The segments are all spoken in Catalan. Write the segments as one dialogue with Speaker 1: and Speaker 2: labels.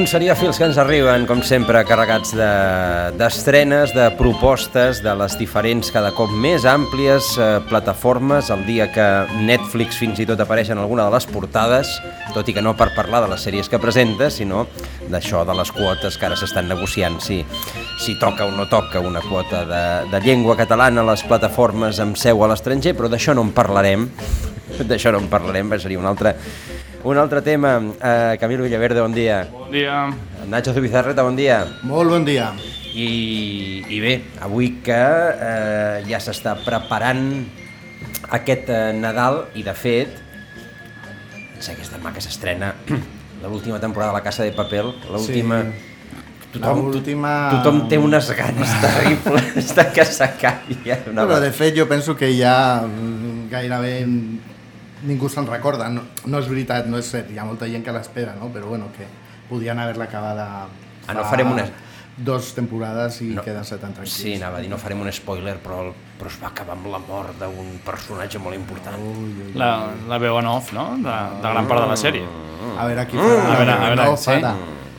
Speaker 1: Uns seriòfils que ens arriben, com sempre, carregats d'estrenes, de, de propostes de les diferents, cada cop més àmplies eh, plataformes, el dia que Netflix fins i tot apareix en alguna de les portades, tot i que no per parlar de les sèries que presenta, sinó d'això, de les quotes que ara s'estan negociant, si, si toca o no toca una quota de, de llengua catalana a les plataformes amb seu a l'estranger, però d'això no en parlarem, d'això no en parlarem, seria un altre un altre tema, uh, Camilo Villaverde, bon dia.
Speaker 2: Bon dia.
Speaker 1: Nacho Zubizarreta, bon dia.
Speaker 3: Molt bon dia.
Speaker 1: I, i bé, avui que uh, ja s'està preparant aquest uh, Nadal i de fet, sé que és demà que s'estrena l'última temporada de La Casa de Papel, l'última... Sí.
Speaker 3: Tothom, última...
Speaker 1: tothom té unes ganes terribles de que s'acabi.
Speaker 3: Una Però de fet jo penso que ja mm, gairebé ningú se'n recorda, no, no és veritat, no és cert, hi ha molta gent que l'espera, no? però bueno, que podien haver-la acabada
Speaker 1: ah, no farem una...
Speaker 3: dos temporades i
Speaker 1: no,
Speaker 3: quedar-se tan tranquils.
Speaker 1: Sí, anava a dir, no farem un spoiler, però, el, però es va acabar amb la mort d'un personatge molt important. Ui,
Speaker 2: ui, ui. La, la veu en off, no?, de, de gran part de la sèrie.
Speaker 3: A veure qui farà. Mm,
Speaker 2: a veure, a veure,
Speaker 3: no,
Speaker 2: sí.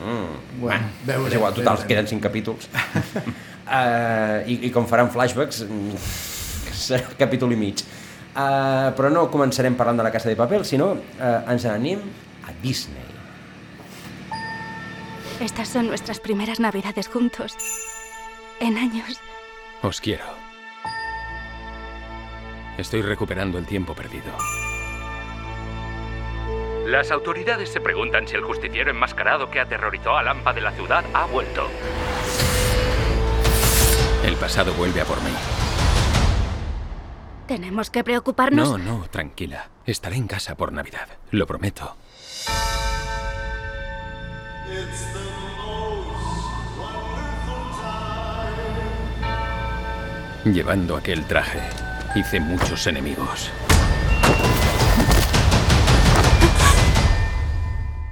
Speaker 1: Mm, bueno, veure, és igual, total, queden cinc capítols. uh, i, I com faran flashbacks, serà capítol i mig. Uh, però no començarem parlant de la Casa de Papel, sinó uh, ens anem a Disney.
Speaker 4: Estas son nuestras primeras navidades juntos. En años.
Speaker 5: Os quiero. Estoy recuperando el tiempo perdido.
Speaker 6: Las autoridades se preguntan si el justiciero enmascarado que aterrorizó a Lampa de la ciudad ha vuelto.
Speaker 5: El pasado vuelve a por mí.
Speaker 4: ¿Tenemos que preocuparnos?
Speaker 5: No, no, tranquila. Estaré en casa por Navidad. Lo prometo. Llevando aquel traje, hice muchos enemigos.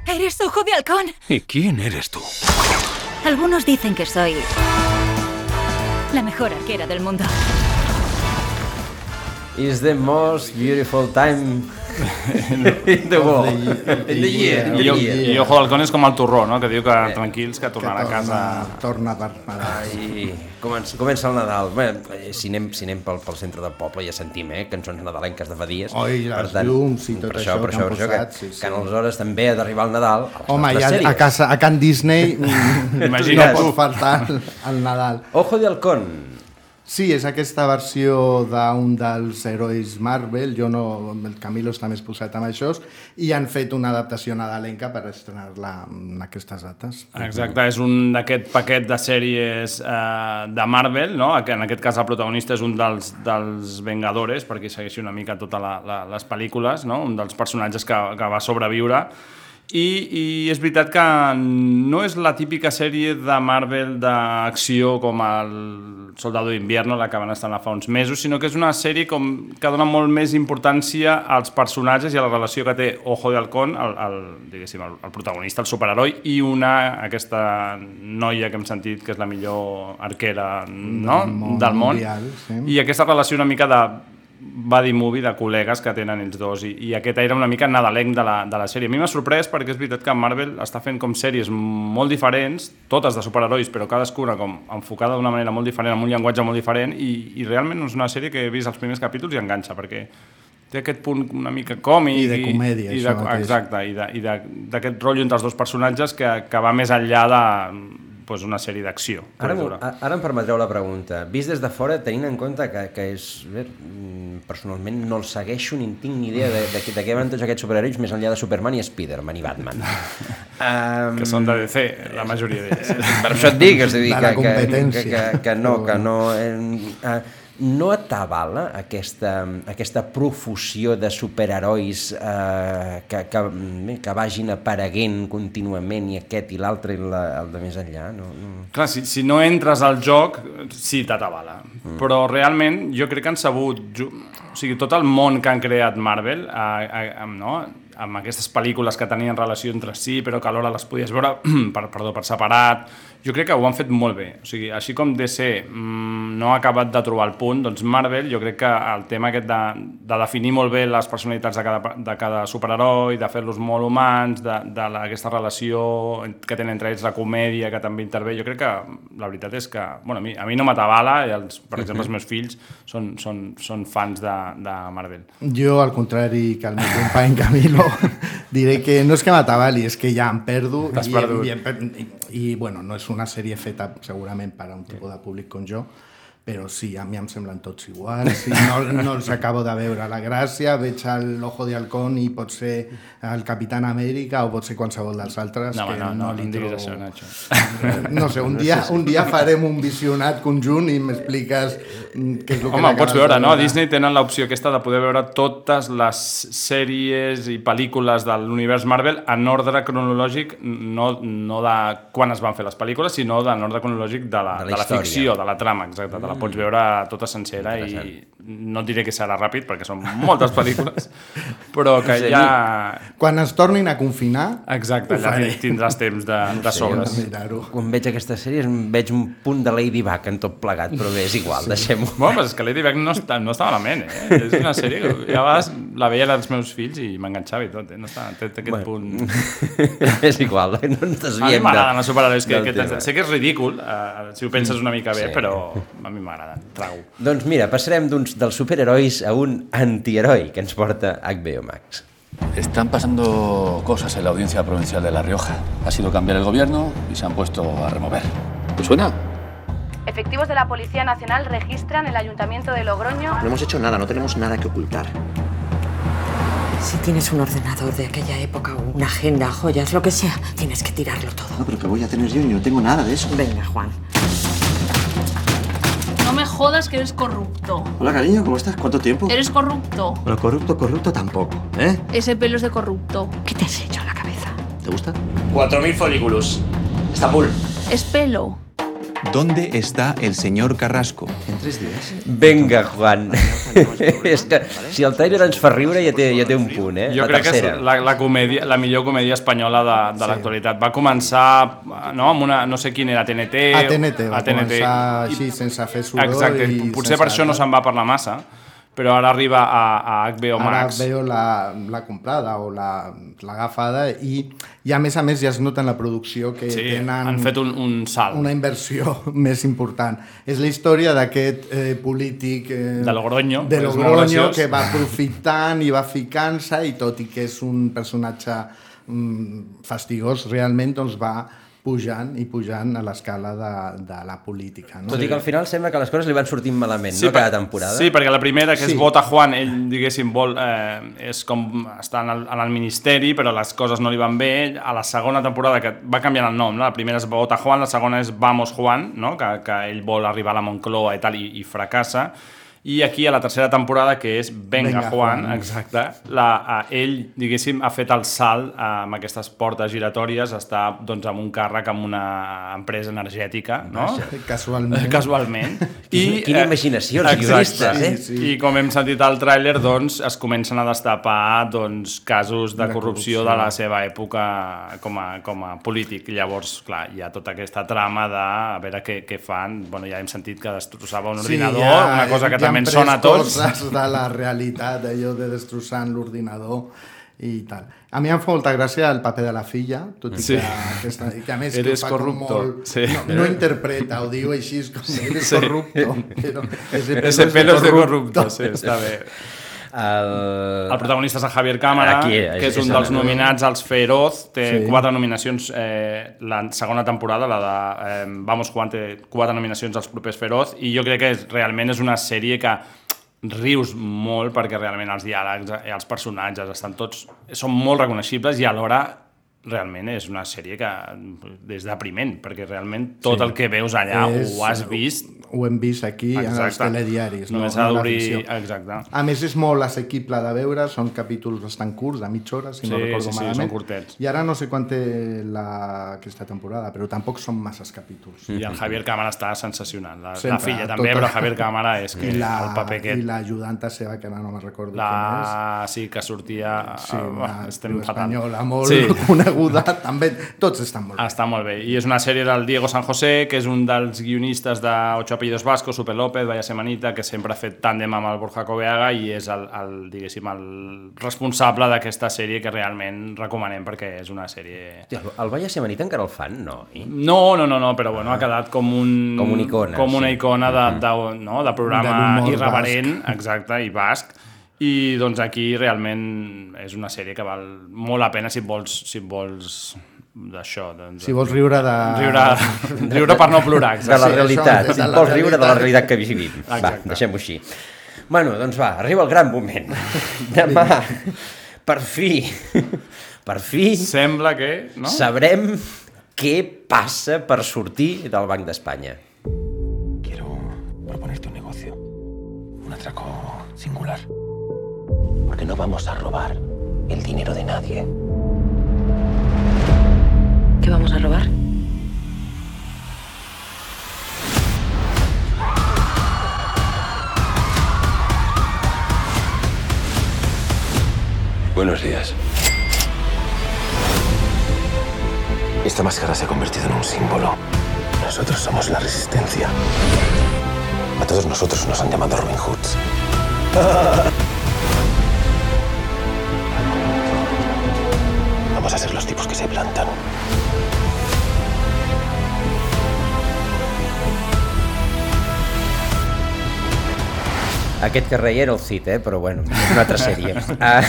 Speaker 4: ¡Eres ojo de halcón!
Speaker 5: ¿Y quién eres tú?
Speaker 4: Algunos dicen que soy la mejor arquera del mundo.
Speaker 1: Is the most beautiful time in the world. In the year.
Speaker 2: I, I, I Ojo d'Halcón és com el torró, no? que diu que eh, tranquils, que tornarà
Speaker 3: que
Speaker 2: torna,
Speaker 3: a casa... Torna per
Speaker 1: Ai, comença, comença el Nadal. Bé, eh, si anem, si anem pel, pel centre del poble ja sentim, eh? Cançons nadalenques de fa dies.
Speaker 3: Oi, les tant, llums i tot
Speaker 1: per
Speaker 3: això,
Speaker 1: per això, per això,
Speaker 3: posat,
Speaker 1: que,
Speaker 3: sí, sí.
Speaker 1: que aleshores també ha d'arribar el Nadal a
Speaker 3: Home, ja
Speaker 1: sèries.
Speaker 3: a, casa, a Can Disney no pot faltar el Nadal.
Speaker 1: Ojo de Halcón,
Speaker 3: Sí, és aquesta versió d'un dels herois Marvel, jo no, el Camilo està més posat amb això, i han fet una adaptació nadalenca per estrenar-la en aquestes dates.
Speaker 2: Exacte, és un d'aquest paquet de sèries eh, de Marvel, no? en aquest cas el protagonista és un dels, dels Vengadores, perquè segueixi una mica totes les pel·lícules, no? un dels personatges que, que va sobreviure, i, I és veritat que no és la típica sèrie de Marvel d'acció com el Soldado d'Invierno, la que van estar fa uns mesos, sinó que és una sèrie com, que dona molt més importància als personatges i a la relació que té Ojo de Halcón, el, el, diguéssim, el, el protagonista, el superheroi, i una, aquesta noia que hem sentit que és la millor arquera no?
Speaker 3: Del món
Speaker 2: del món.
Speaker 3: mundial, sí.
Speaker 2: I aquesta relació una mica de buddy movie de col·legues que tenen ells dos i, i aquest era una mica nadalenc de la, de la sèrie. A mi m'ha sorprès perquè és veritat que Marvel està fent com sèries molt diferents, totes de superherois, però cadascuna com enfocada d'una manera molt diferent, amb un llenguatge molt diferent i, i realment és una sèrie que he vist els primers capítols i enganxa perquè té aquest punt una mica còmic
Speaker 3: I de comèdia,
Speaker 2: i, i de,
Speaker 3: mateix.
Speaker 2: exacte, i d'aquest rotllo entre els dos personatges que, que va més enllà de pues, una sèrie d'acció.
Speaker 1: Ara, ara em permetreu la pregunta. Vist des de fora, tenint en compte que, que és... Bé, mm, personalment no el segueixo ni en tinc ni idea de, de, de què van tots aquests superherois més enllà de Superman i Spiderman i Batman. um,
Speaker 2: Que són de DC, la majoria d'ells.
Speaker 1: Per això et dic, és a dir, que, que, que, que no, que no... Eh, eh, no atabala aquesta, aquesta profusió de superherois eh, que, que, que vagin apareguent contínuament i aquest i l'altre i la, el de més enllà? No, no.
Speaker 2: Clar, si, si no entres al joc, sí t'atabala. Mm. Però realment jo crec que han sabut... O sigui, tot el món que han creat Marvel, a, a, a, no? Amb aquestes pel·lícules que tenien relació entre si, però que alhora les podies veure per, perdó, per separat, jo crec que ho han fet molt bé. O sigui, així com DC mm, no ha acabat de trobar el punt, doncs Marvel jo crec que el tema aquest de, de definir molt bé les personalitats de cada, de cada superheroi, de fer-los molt humans, de, de la, aquesta relació que tenen entre ells, la comèdia que també intervé, jo crec que la veritat és que, bueno, a mi, a mi no m'atabala, i els, per exemple, els meus fills són, són, són fans de, de Marvel.
Speaker 3: Jo, al contrari que el meu company Camilo, diré que no és que m'atabali, és que ja em perdo. I. I, i, i, bueno, no és una sèrie feta segurament per a un tipus de públic com jo, però sí, a mi em semblen tots iguals, i no, no els acabo de veure la gràcia, veig l'Ojo de Halcón i pot ser el Capitán Amèrica o pot ser qualsevol dels altres
Speaker 2: No,
Speaker 3: que
Speaker 2: no, no, no,
Speaker 3: li trobo-
Speaker 2: això, Nacho.
Speaker 3: No sé, un dia, un dia farem un visionat conjunt i m'expliques què és el que
Speaker 2: Home, pots veure,
Speaker 3: de
Speaker 2: no? A Disney tenen l'opció aquesta de poder veure totes les sèries i pel·lícules de l'univers Marvel en ordre cronològic, no, no de quan es van fer les pel·lícules, sinó en ordre cronològic de la,
Speaker 1: De
Speaker 2: de
Speaker 1: la
Speaker 2: la,
Speaker 1: història.
Speaker 2: ficció, de la trama, exacte. Te la pots veure tota sencera i no diré que serà ràpid, perquè són moltes pel·lícules, però que
Speaker 1: Sí.
Speaker 2: ja...
Speaker 3: Quan es tornin a confinar,
Speaker 2: Exacte, allà
Speaker 3: faré.
Speaker 2: tindràs temps de, de sobres.
Speaker 3: mirar-ho.
Speaker 1: Quan veig aquesta sèrie veig un punt de Ladybug en tot plegat, però bé, és igual, sí. deixem-ho.
Speaker 2: Bueno, però és que Ladybug no està, no està malament, eh? És una sèrie que ja a vegades la veia als meus fills i m'enganxava i tot, eh? No està, té, té aquest
Speaker 1: Bueno.
Speaker 2: punt...
Speaker 1: és igual, no ens
Speaker 2: A mi
Speaker 1: desviem
Speaker 2: m'agraden
Speaker 1: de-
Speaker 2: els superherois, que, que sé que és ridícul, eh, si ho penses una mica bé,
Speaker 1: Sí.
Speaker 2: però a mi m'agraden, trago.
Speaker 1: Doncs mira, passarem d'uns dels superherois a un antiheroi que ens porta HBO Max.
Speaker 7: Están pasando cosas en la audiencia provincial de La Rioja. Ha sido cambiar el gobierno y se han puesto a remover. ¿Te suena?
Speaker 8: Efectivos de la Policía Nacional registran el Ayuntamiento de Logroño.
Speaker 9: No hemos hecho nada, no tenemos nada que ocultar.
Speaker 10: Si tienes un ordenador de aquella época una agenda, joyas, lo que sea, tienes que tirarlo todo.
Speaker 9: No, pero que voy a tener yo y no tengo nada de eso.
Speaker 10: Venga, Juan.
Speaker 8: No me jodas que eres corrupto.
Speaker 9: Hola, cariño, ¿cómo estás? ¿Cuánto tiempo?
Speaker 8: Eres corrupto.
Speaker 9: Bueno, corrupto, corrupto tampoco, ¿eh?
Speaker 8: Ese pelo es de corrupto.
Speaker 10: ¿Qué te has hecho en la cabeza?
Speaker 9: ¿Te gusta?
Speaker 11: 4.000 folículos. Estambul.
Speaker 8: Es pelo.
Speaker 12: ¿Dónde está el señor Carrasco?
Speaker 9: En tres días.
Speaker 1: Vinga, Juan. és que si el trailer ens fa riure ja té, ja té un punt, eh?
Speaker 2: Jo
Speaker 1: la
Speaker 2: crec
Speaker 1: tercera.
Speaker 2: que és la, la, comèdia, la millor comèdia espanyola de, de sí. l'actualitat. Va començar no, amb una, no sé quin era, TNT...
Speaker 3: A TNT, va
Speaker 2: a TNT.
Speaker 3: començar així, sense fer soroll
Speaker 2: Exacte,
Speaker 3: i
Speaker 2: potser per això no se'n va parlar massa, però ara arriba a, a HBO
Speaker 3: Ara
Speaker 2: Max.
Speaker 3: veo la, la comprada o la, la agafada i, i a més a més ja es nota en la producció que
Speaker 2: Sí,
Speaker 3: tenen
Speaker 2: han fet un, un salt.
Speaker 3: una inversió més important. És la història d'aquest eh, polític eh,
Speaker 2: De Logroño,
Speaker 3: de Logroño que va aprofitant i va ficant-se i tot i que és un personatge mm, fastigós realment doncs va pujant i pujant a l'escala de, de la política. No?
Speaker 1: Tot i que al final sembla que les coses li van sortint malament, no?
Speaker 2: per-
Speaker 1: Cada temporada.
Speaker 2: Sí, perquè la primera, que
Speaker 3: Sí.
Speaker 2: és Vota Juan, ell, diguéssim, vol, eh, és com està en el, en el ministeri, però les coses no li van bé. A la segona temporada, que va canviant el nom, no? la primera és Vota Juan, la segona és Vamos Juan, no? que, que ell vol arribar a la Moncloa i tal, i, i fracassa. I aquí, a la tercera temporada, que és Venga,
Speaker 3: Venga,
Speaker 2: Juan,
Speaker 3: Juan.
Speaker 2: exacte, la, a, ell, diguéssim, ha fet el salt eh, amb aquestes portes giratòries, està doncs, amb un càrrec amb una empresa energètica, no?
Speaker 3: Casualment.
Speaker 2: Casualment.
Speaker 1: Quina- quina imaginació, els
Speaker 2: exacte.
Speaker 1: guionistes, eh?
Speaker 3: Sí, sí.
Speaker 2: I com hem sentit al tràiler, doncs, es comencen a destapar doncs, casos de,
Speaker 3: De
Speaker 2: corrupció,
Speaker 3: corrupció.
Speaker 2: de la seva època com a, com a polític. Llavors, clar, hi ha tota aquesta trama de a veure què, què fan. Bueno, ja hem sentit que destrossava un ordinador,
Speaker 3: ja-
Speaker 2: una cosa que
Speaker 3: ja
Speaker 2: també
Speaker 3: han
Speaker 2: ens
Speaker 3: pres
Speaker 2: sona a tots.
Speaker 3: coses de la realitat, allò de destrossant l'ordinador i tal. A mi em fa molta gràcia el paper de la filla, tot i
Speaker 2: Sí.
Speaker 3: que, aquesta, i que a més que
Speaker 2: Eres
Speaker 3: com
Speaker 2: corrupto,
Speaker 3: molt...
Speaker 2: sí.
Speaker 3: No, no interpreta, ho diu així, com eres
Speaker 2: Sí.
Speaker 3: corrupto, però ese pelo,
Speaker 2: Ese
Speaker 3: es
Speaker 2: pelo de
Speaker 3: corrupto.
Speaker 2: corrupto, sí, està bé.
Speaker 1: El...
Speaker 2: El protagonista és el Javier Cámara,
Speaker 1: Aquí,
Speaker 2: que és
Speaker 1: és
Speaker 2: un
Speaker 1: el-
Speaker 2: dels nominats als Feroz, té
Speaker 3: Sí.
Speaker 2: quatre nominacions, eh, la segona temporada, la de eh, Vamos Juan, té quatre nominacions als propers Feroz, i jo crec que és, realment és una sèrie que rius molt perquè realment els diàlegs i els personatges estan tots, són molt reconeixibles i alhora realment és una sèrie que és depriment, perquè realment tot
Speaker 3: Sí.
Speaker 2: el que veus allà
Speaker 3: És-
Speaker 2: ho has vist
Speaker 3: Ho hem vist aquí en els
Speaker 2: Exacte.
Speaker 3: telediaris.
Speaker 2: Només
Speaker 3: no,
Speaker 2: s'ha
Speaker 3: no la
Speaker 2: d'obrir-
Speaker 3: ficció.
Speaker 2: exacte.
Speaker 3: A més, és molt assequible de veure, són capítols bastant curts, de mitja hora, si no
Speaker 2: Sí,
Speaker 3: recordo
Speaker 2: sí, sí,
Speaker 3: malament.
Speaker 2: són curtets.
Speaker 3: I ara no sé quan té la... aquesta temporada, però tampoc són masses capítols.
Speaker 2: i el Javier Cámara està sensacional. La, la
Speaker 3: Sempre,
Speaker 2: filla també,
Speaker 3: tota-
Speaker 2: però Javier Cámara és que
Speaker 3: I la,
Speaker 2: el paper
Speaker 3: I
Speaker 2: aquest...
Speaker 3: l'ajudanta seva, que ara no me'n recordo
Speaker 2: La...
Speaker 3: és.
Speaker 2: Sí, que sortia...
Speaker 3: Sí, una
Speaker 2: buah, estem fatal.
Speaker 3: espanyola molt
Speaker 2: Sí.
Speaker 3: coneguda, també, tots estan molt bé.
Speaker 2: Està molt bé. I és una sèrie del Diego San José, que és un dels guionistes de Ocho apellidos vascos, Super López, Vaya Semanita, que sempre ha fet tàndem amb el Borja Coveaga i és el, el, diguéssim, el responsable d'aquesta sèrie que realment recomanem perquè és una sèrie...
Speaker 1: Hòstia, el Vaya Semanita encara el fan, no? I...
Speaker 2: No, no, no, no, però bueno, ha quedat com un...
Speaker 1: Com una icona,
Speaker 2: Com una
Speaker 1: sí.
Speaker 2: icona de, de, no, de
Speaker 3: De
Speaker 2: programa
Speaker 3: l'humor
Speaker 2: irreverent, exacte, i basc. I doncs aquí realment és una sèrie que val molt la pena si vols, si vols d'això. Doncs,
Speaker 3: Si vols riure de...
Speaker 2: Riure, riure per no plorar,
Speaker 1: De
Speaker 2: exacte.
Speaker 1: la
Speaker 3: Sí,
Speaker 1: realitat. Si
Speaker 3: de la
Speaker 1: vols riure de la
Speaker 3: realitat.
Speaker 1: que vivim. Va, deixem-ho així. Bueno, doncs va, arriba el gran moment. Demà, per fi, per fi,
Speaker 2: Sembla que... No?
Speaker 1: sabrem què passa per sortir del Banc d'Espanya.
Speaker 13: Quiero proponerte un negocio. Un atraco singular. Porque no vamos a robar el dinero de nadie.
Speaker 10: ¿Qué vamos a robar?
Speaker 13: Buenos días. Esta máscara se ha convertido en un símbolo. Nosotros somos la resistencia. A todos nosotros nos han llamado Robin Hoods.
Speaker 1: Aquest que reia era el Cid, eh? però bueno, és una altra sèrie. Ah,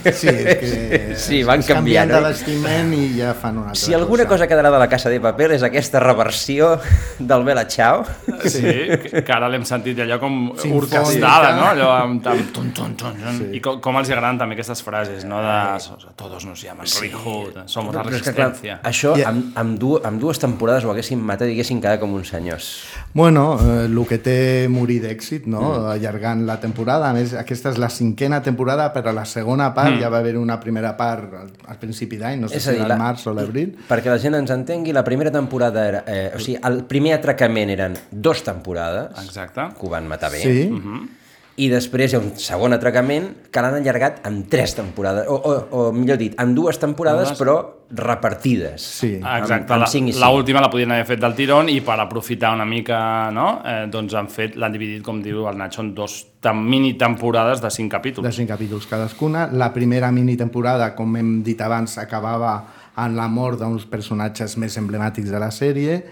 Speaker 3: Sí, és que
Speaker 1: sí, van
Speaker 3: es canvien
Speaker 1: canviant.
Speaker 3: de
Speaker 1: eh?
Speaker 3: vestiment i ja fan una altra
Speaker 1: Si alguna cosa quedarà de la Casa de Paper és aquesta reversió del Bella Ciao.
Speaker 2: Sí, que, ara l'hem sentit allò com
Speaker 3: Sinfònica.
Speaker 2: orquestada, no? Allò amb, amb ton, ton, ton, ton. I com, com els agraden també aquestes frases, no? De todos nos llaman Robin Hood, somos la
Speaker 1: que, clar,
Speaker 2: resistencia.
Speaker 1: això amb, amb, du amb dues temporades ho haguessin matat i haguessin quedat com uns senyors.
Speaker 3: Bueno, eh, el que té morir d'èxit, no? Mm. allargant la temporada. A més, aquesta és la cinquena temporada, però la segona part
Speaker 1: Mm.
Speaker 3: ja va haver una primera part al, al principi d'any, no sé
Speaker 1: És
Speaker 3: si
Speaker 1: dir,
Speaker 3: era
Speaker 1: la-
Speaker 3: març o l'abril.
Speaker 1: Perquè la gent ens entengui, la primera temporada era... Eh, o sigui, el primer atracament eren dos temporades,
Speaker 2: Exacte.
Speaker 1: que ho van matar bé,
Speaker 3: Sí.
Speaker 2: Mhm.
Speaker 1: I després hi ha un segon atracament que l'han allargat en tres temporades, o, o, o millor dit, en dues temporades, però repartides.
Speaker 3: Sí.
Speaker 2: Exacte,
Speaker 1: amb, amb cinc i
Speaker 2: la,
Speaker 1: cinc.
Speaker 2: la última la podien haver fet del tirón i per aprofitar una mica, no? Eh, doncs han fet, l'han dividit, com diu el Nacho, en dos tam mini temporades de cinc capítols.
Speaker 3: de cinc capítols cadascuna. La primera mini temporada, com hem dit abans, acabava en la mort d'uns personatges més emblemàtics de la sèrie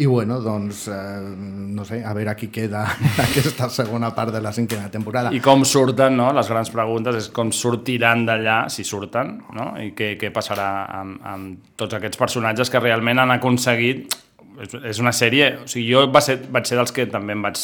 Speaker 3: i bueno, doncs, eh, no sé, a veure qui queda aquesta segona part de la cinquena temporada.
Speaker 2: I com surten, no? Les grans preguntes és com sortiran d'allà, si surten, no? I què, què passarà amb, amb tots aquests personatges que realment han aconseguit... És, és una sèrie... O sigui, jo va ser, vaig ser dels que també em vaig,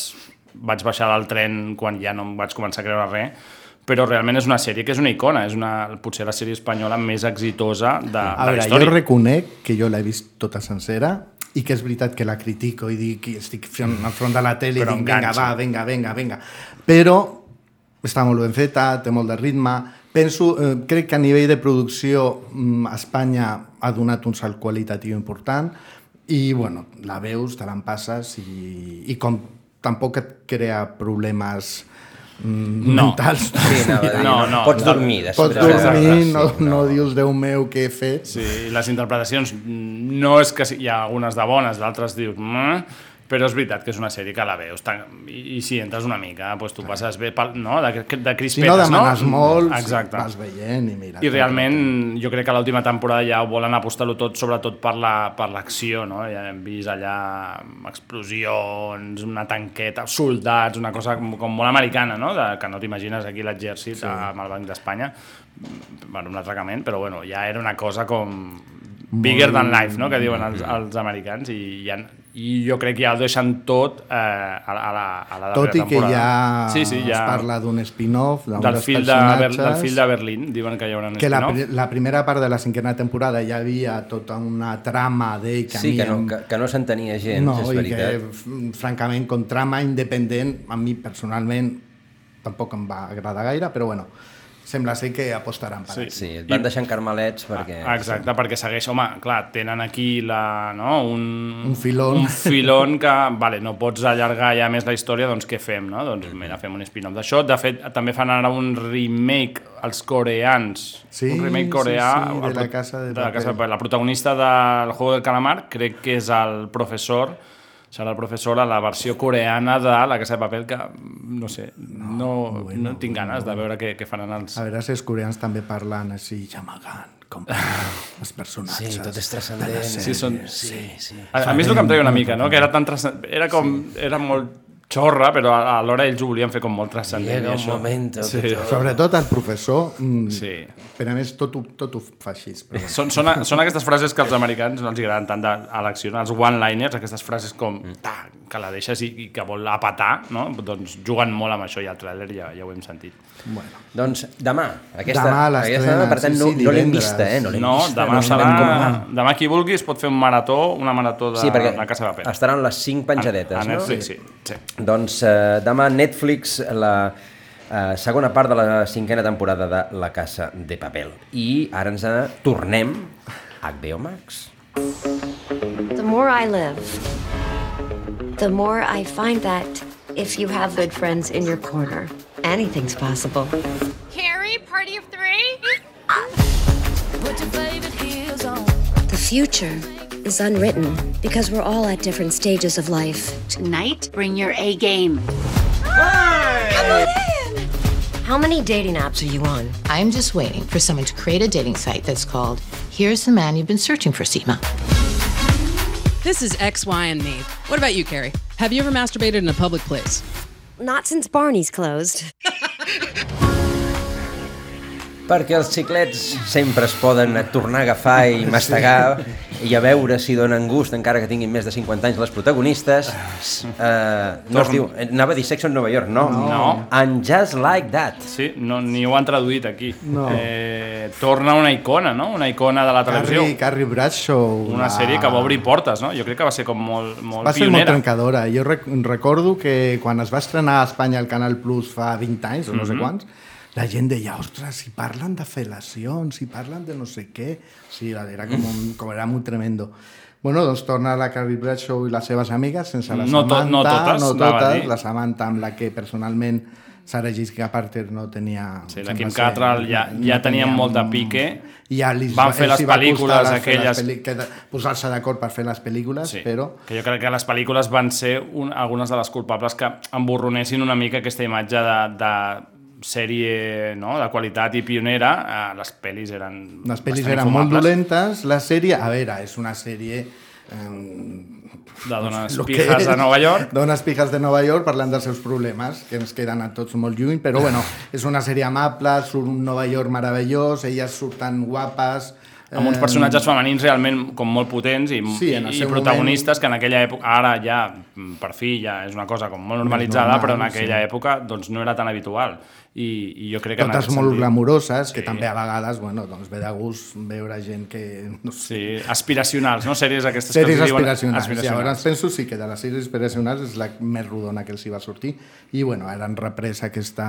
Speaker 2: vaig baixar del tren quan ja no em vaig començar a creure res, però realment és una sèrie que és una icona, és una, potser la sèrie espanyola més exitosa de,
Speaker 3: A
Speaker 2: de la
Speaker 3: veure,
Speaker 2: història.
Speaker 3: jo reconec que jo l'he vist tota sencera i que és veritat que la critico i dic que estic fent al front de la tele
Speaker 2: Però
Speaker 3: i dic, vinga, va, vinga, vinga, vinga. Però està molt ben feta, té molt de ritme. Penso, eh, crec que a nivell de producció mm, Espanya ha donat un salt qualitatiu important i, bueno, la veus, te l'empasses i, i com tampoc et crea problemes mm,
Speaker 2: No.
Speaker 3: mentals.
Speaker 1: Sí, a dir,
Speaker 2: No, no.
Speaker 1: Pots dormir
Speaker 3: Pots
Speaker 1: després.
Speaker 3: dormir,
Speaker 1: Sí,
Speaker 3: no, no dius, Déu meu, què he fet.
Speaker 2: Sí, les interpretacions no és que hi ha algunes de bones, d'altres dius... "Mm", però és veritat que és una sèrie que la veus tan, i, i si entres una mica, doncs tu passes bé pel, no? de, de
Speaker 3: Si
Speaker 2: crispetes,
Speaker 3: no demanes
Speaker 2: no?
Speaker 3: molt,
Speaker 2: Exacte.
Speaker 3: vas veient i mira.
Speaker 2: I realment jo crec que a l'última temporada ja volen apostar-ho tot, sobretot per la- per l'acció, la, no? Ja hem vist allà explosions, una tanqueta, soldats, una cosa com, com molt americana, no? De, que no t'imagines aquí l'exèrcit sí. amb el Banc d'Espanya, bueno, un atracament, però bueno, ja era una cosa com bigger than life, no? que diuen els, els americans, i ha, i jo crec que ja ho deixen tot eh, a, la- a, la, a la
Speaker 3: Tot i
Speaker 2: darrera
Speaker 3: que ja,
Speaker 2: temporada. sí, sí, ja
Speaker 3: es parla d'un spin-off, d'un
Speaker 2: del
Speaker 3: dels
Speaker 2: fill, de, Ber- del fill de Berlín, diuen que hi haurà un
Speaker 3: que la, pri- la primera part de la cinquena temporada ja havia tota una trama d'ell que a
Speaker 1: Sí, que no, que, que no s'entenia gens,
Speaker 3: no,
Speaker 1: és
Speaker 3: i
Speaker 1: veritat.
Speaker 3: que, francament, com trama independent, a mi personalment tampoc em va agradar gaire, però bueno, sembla ser que apostaran per
Speaker 2: Sí.
Speaker 3: aquí.
Speaker 1: Sí, et van deixant carmelets perquè...
Speaker 2: Ah, Exacte, perquè segueix, home, clar, tenen aquí la, no, un,
Speaker 3: Un filón.
Speaker 2: un filón que, vale, no pots allargar ja més la història, doncs què fem, no? Doncs mira, fem un spin-off d'això. De fet, també fan ara un remake als coreans.
Speaker 3: Sí,
Speaker 2: un remake
Speaker 3: sí,
Speaker 2: coreà.
Speaker 3: sí, de
Speaker 2: el
Speaker 3: La Casa de
Speaker 2: de la Casa de. La protagonista del Juego del Calamar crec que és el professor serà el professor a la versió coreana de La Casa de Papel, que no sé, no, no, no tinc ganes de veure què, què faran els...
Speaker 3: A veure si els coreans també parlen així, Yamagan, com els personatges.
Speaker 1: Sí, tot és
Speaker 3: de
Speaker 1: transcendent.
Speaker 2: Sí, són...
Speaker 1: Sí, sí.
Speaker 2: A, a mi és el que em treia una mica, no? que era tan transcendent, era com, era molt xorra, però a- alhora ells ho volien fer com molt transcendent.
Speaker 1: Llega
Speaker 2: i
Speaker 1: un
Speaker 2: això.
Speaker 1: momento
Speaker 2: Sí.
Speaker 1: tot-
Speaker 3: Sobretot el professor, mm,
Speaker 2: Sí.
Speaker 3: però a més tot ho, tot ho fa així. Però.
Speaker 2: Són, són, són aquestes frases que als americans no els agraden tant d'elecció, els one-liners, aquestes frases com ta, que la deixes i, i que vol apatar, no? doncs juguen molt amb això i al tràiler ja, ja ho hem sentit.
Speaker 3: Bueno.
Speaker 1: Doncs demà, aquesta,
Speaker 3: Demà a
Speaker 1: aquesta per tant,
Speaker 3: sí,
Speaker 1: no,
Speaker 3: sí,
Speaker 1: no l'hem
Speaker 3: divendres.
Speaker 1: vista, eh? No, l'hem
Speaker 2: No,
Speaker 1: vista,
Speaker 2: demà,
Speaker 1: no
Speaker 2: serà,
Speaker 1: sabem com
Speaker 2: demà qui vulgui es pot fer un marató, una marató de
Speaker 1: Sí,
Speaker 2: la Casa de Paper.
Speaker 1: estaran les 5 penjadetes,
Speaker 2: a, a
Speaker 1: no?
Speaker 2: Netflix, sí. sí.
Speaker 1: Doncs eh, demà Netflix la eh, segona part de la cinquena temporada de La Casa de Papel. I ara ens eh, tornem a HBO Max.
Speaker 14: The more I live, the more I find that if you have good friends in your corner, anything's possible.
Speaker 15: Carrie, party of three? Put your favorite heels on.
Speaker 14: The future is unwritten because we're all at different stages of life.
Speaker 15: Tonight, bring your A game.
Speaker 14: Come on in! How many dating apps are you on?
Speaker 16: I'm just waiting for someone to create a dating site that's called Here's the Man You've Been Searching for, Seema.
Speaker 17: This is X, Y, and me. What about you, Carrie? Have you ever masturbated in a public place?
Speaker 14: Not since Barney's closed.
Speaker 1: Perquè els xiclets sempre es poden tornar a agafar i mastegar i a veure si donen gust, encara que tinguin més de 50 anys les protagonistes. Uh, no es diu, anava a dir Sex on Nova York, no.
Speaker 2: No.
Speaker 1: And Just Like That.
Speaker 2: Sí, no, ni ho han traduït aquí.
Speaker 3: No.
Speaker 2: Eh, torna una icona, no? Una icona de la televisió.
Speaker 3: Carrie, Carrie Bradshaw.
Speaker 2: Una sèrie que va obrir portes, no? Jo crec que va ser com molt, molt
Speaker 3: Va ser molt
Speaker 2: pionera.
Speaker 3: trencadora. Jo rec recordo que quan es va estrenar a Espanya el Canal Plus fa 20 anys, o no sé
Speaker 2: Mhm.
Speaker 3: quants, la gent deia, ostres, si parlen de fel·lacions, si parlen de no sé què... Sí, era com, un, com era molt tremendo. Bueno, doncs torna la Carrie Bradshaw i les seves amigues, sense la
Speaker 2: No to-
Speaker 3: Samantha,
Speaker 2: no totes,
Speaker 3: no totes la Samantha amb la que personalment Sarah Jessica Parker no tenia...
Speaker 2: Sí, la Kim Cattrall ja, ja tenien molt de pique.
Speaker 3: I li,
Speaker 2: Van fer les pel·lícules
Speaker 3: les-
Speaker 2: aquelles...
Speaker 3: pel·li- Posar-se d'acord per fer les pel·lícules,
Speaker 2: Sí,
Speaker 3: però...
Speaker 2: que jo crec que les pel·lícules van ser un, algunes de les culpables que emborronessin una mica aquesta imatge de, de sèrie no? de qualitat i pionera. Eh, les pel·lis eren
Speaker 3: Les pel·lis eren molt dolentes. La sèrie, a veure, és una sèrie... Eh,
Speaker 2: De dones pijas
Speaker 3: és,
Speaker 2: de Nova York.
Speaker 3: Dones pijas de Nova York parlant dels seus problemes, que ens queden a tots molt lluny, però bueno, és una sèrie amable, surt un Nova York meravellós, elles surten guapes...
Speaker 2: amb uns
Speaker 3: eh,
Speaker 2: personatges femenins realment com molt potents i,
Speaker 3: Sí,
Speaker 2: i, protagonistes que en aquella època, ara ja per fi ja és una cosa com molt normalitzada,
Speaker 3: normal,
Speaker 2: però en aquella
Speaker 3: sí.
Speaker 2: època doncs no era tan habitual i, i jo crec que
Speaker 3: totes molt
Speaker 2: sentit-
Speaker 3: glamuroses, que també a vegades, bueno, doncs ve de gust veure gent que... No sé,
Speaker 2: Sí, aspiracionals, no? Sèries aquestes
Speaker 3: sèries
Speaker 2: que es diuen
Speaker 3: aspiracionals. Llavors penso sí que de les sèries aspiracionals és la més rodona que els hi va sortir i bueno, ara han reprès aquesta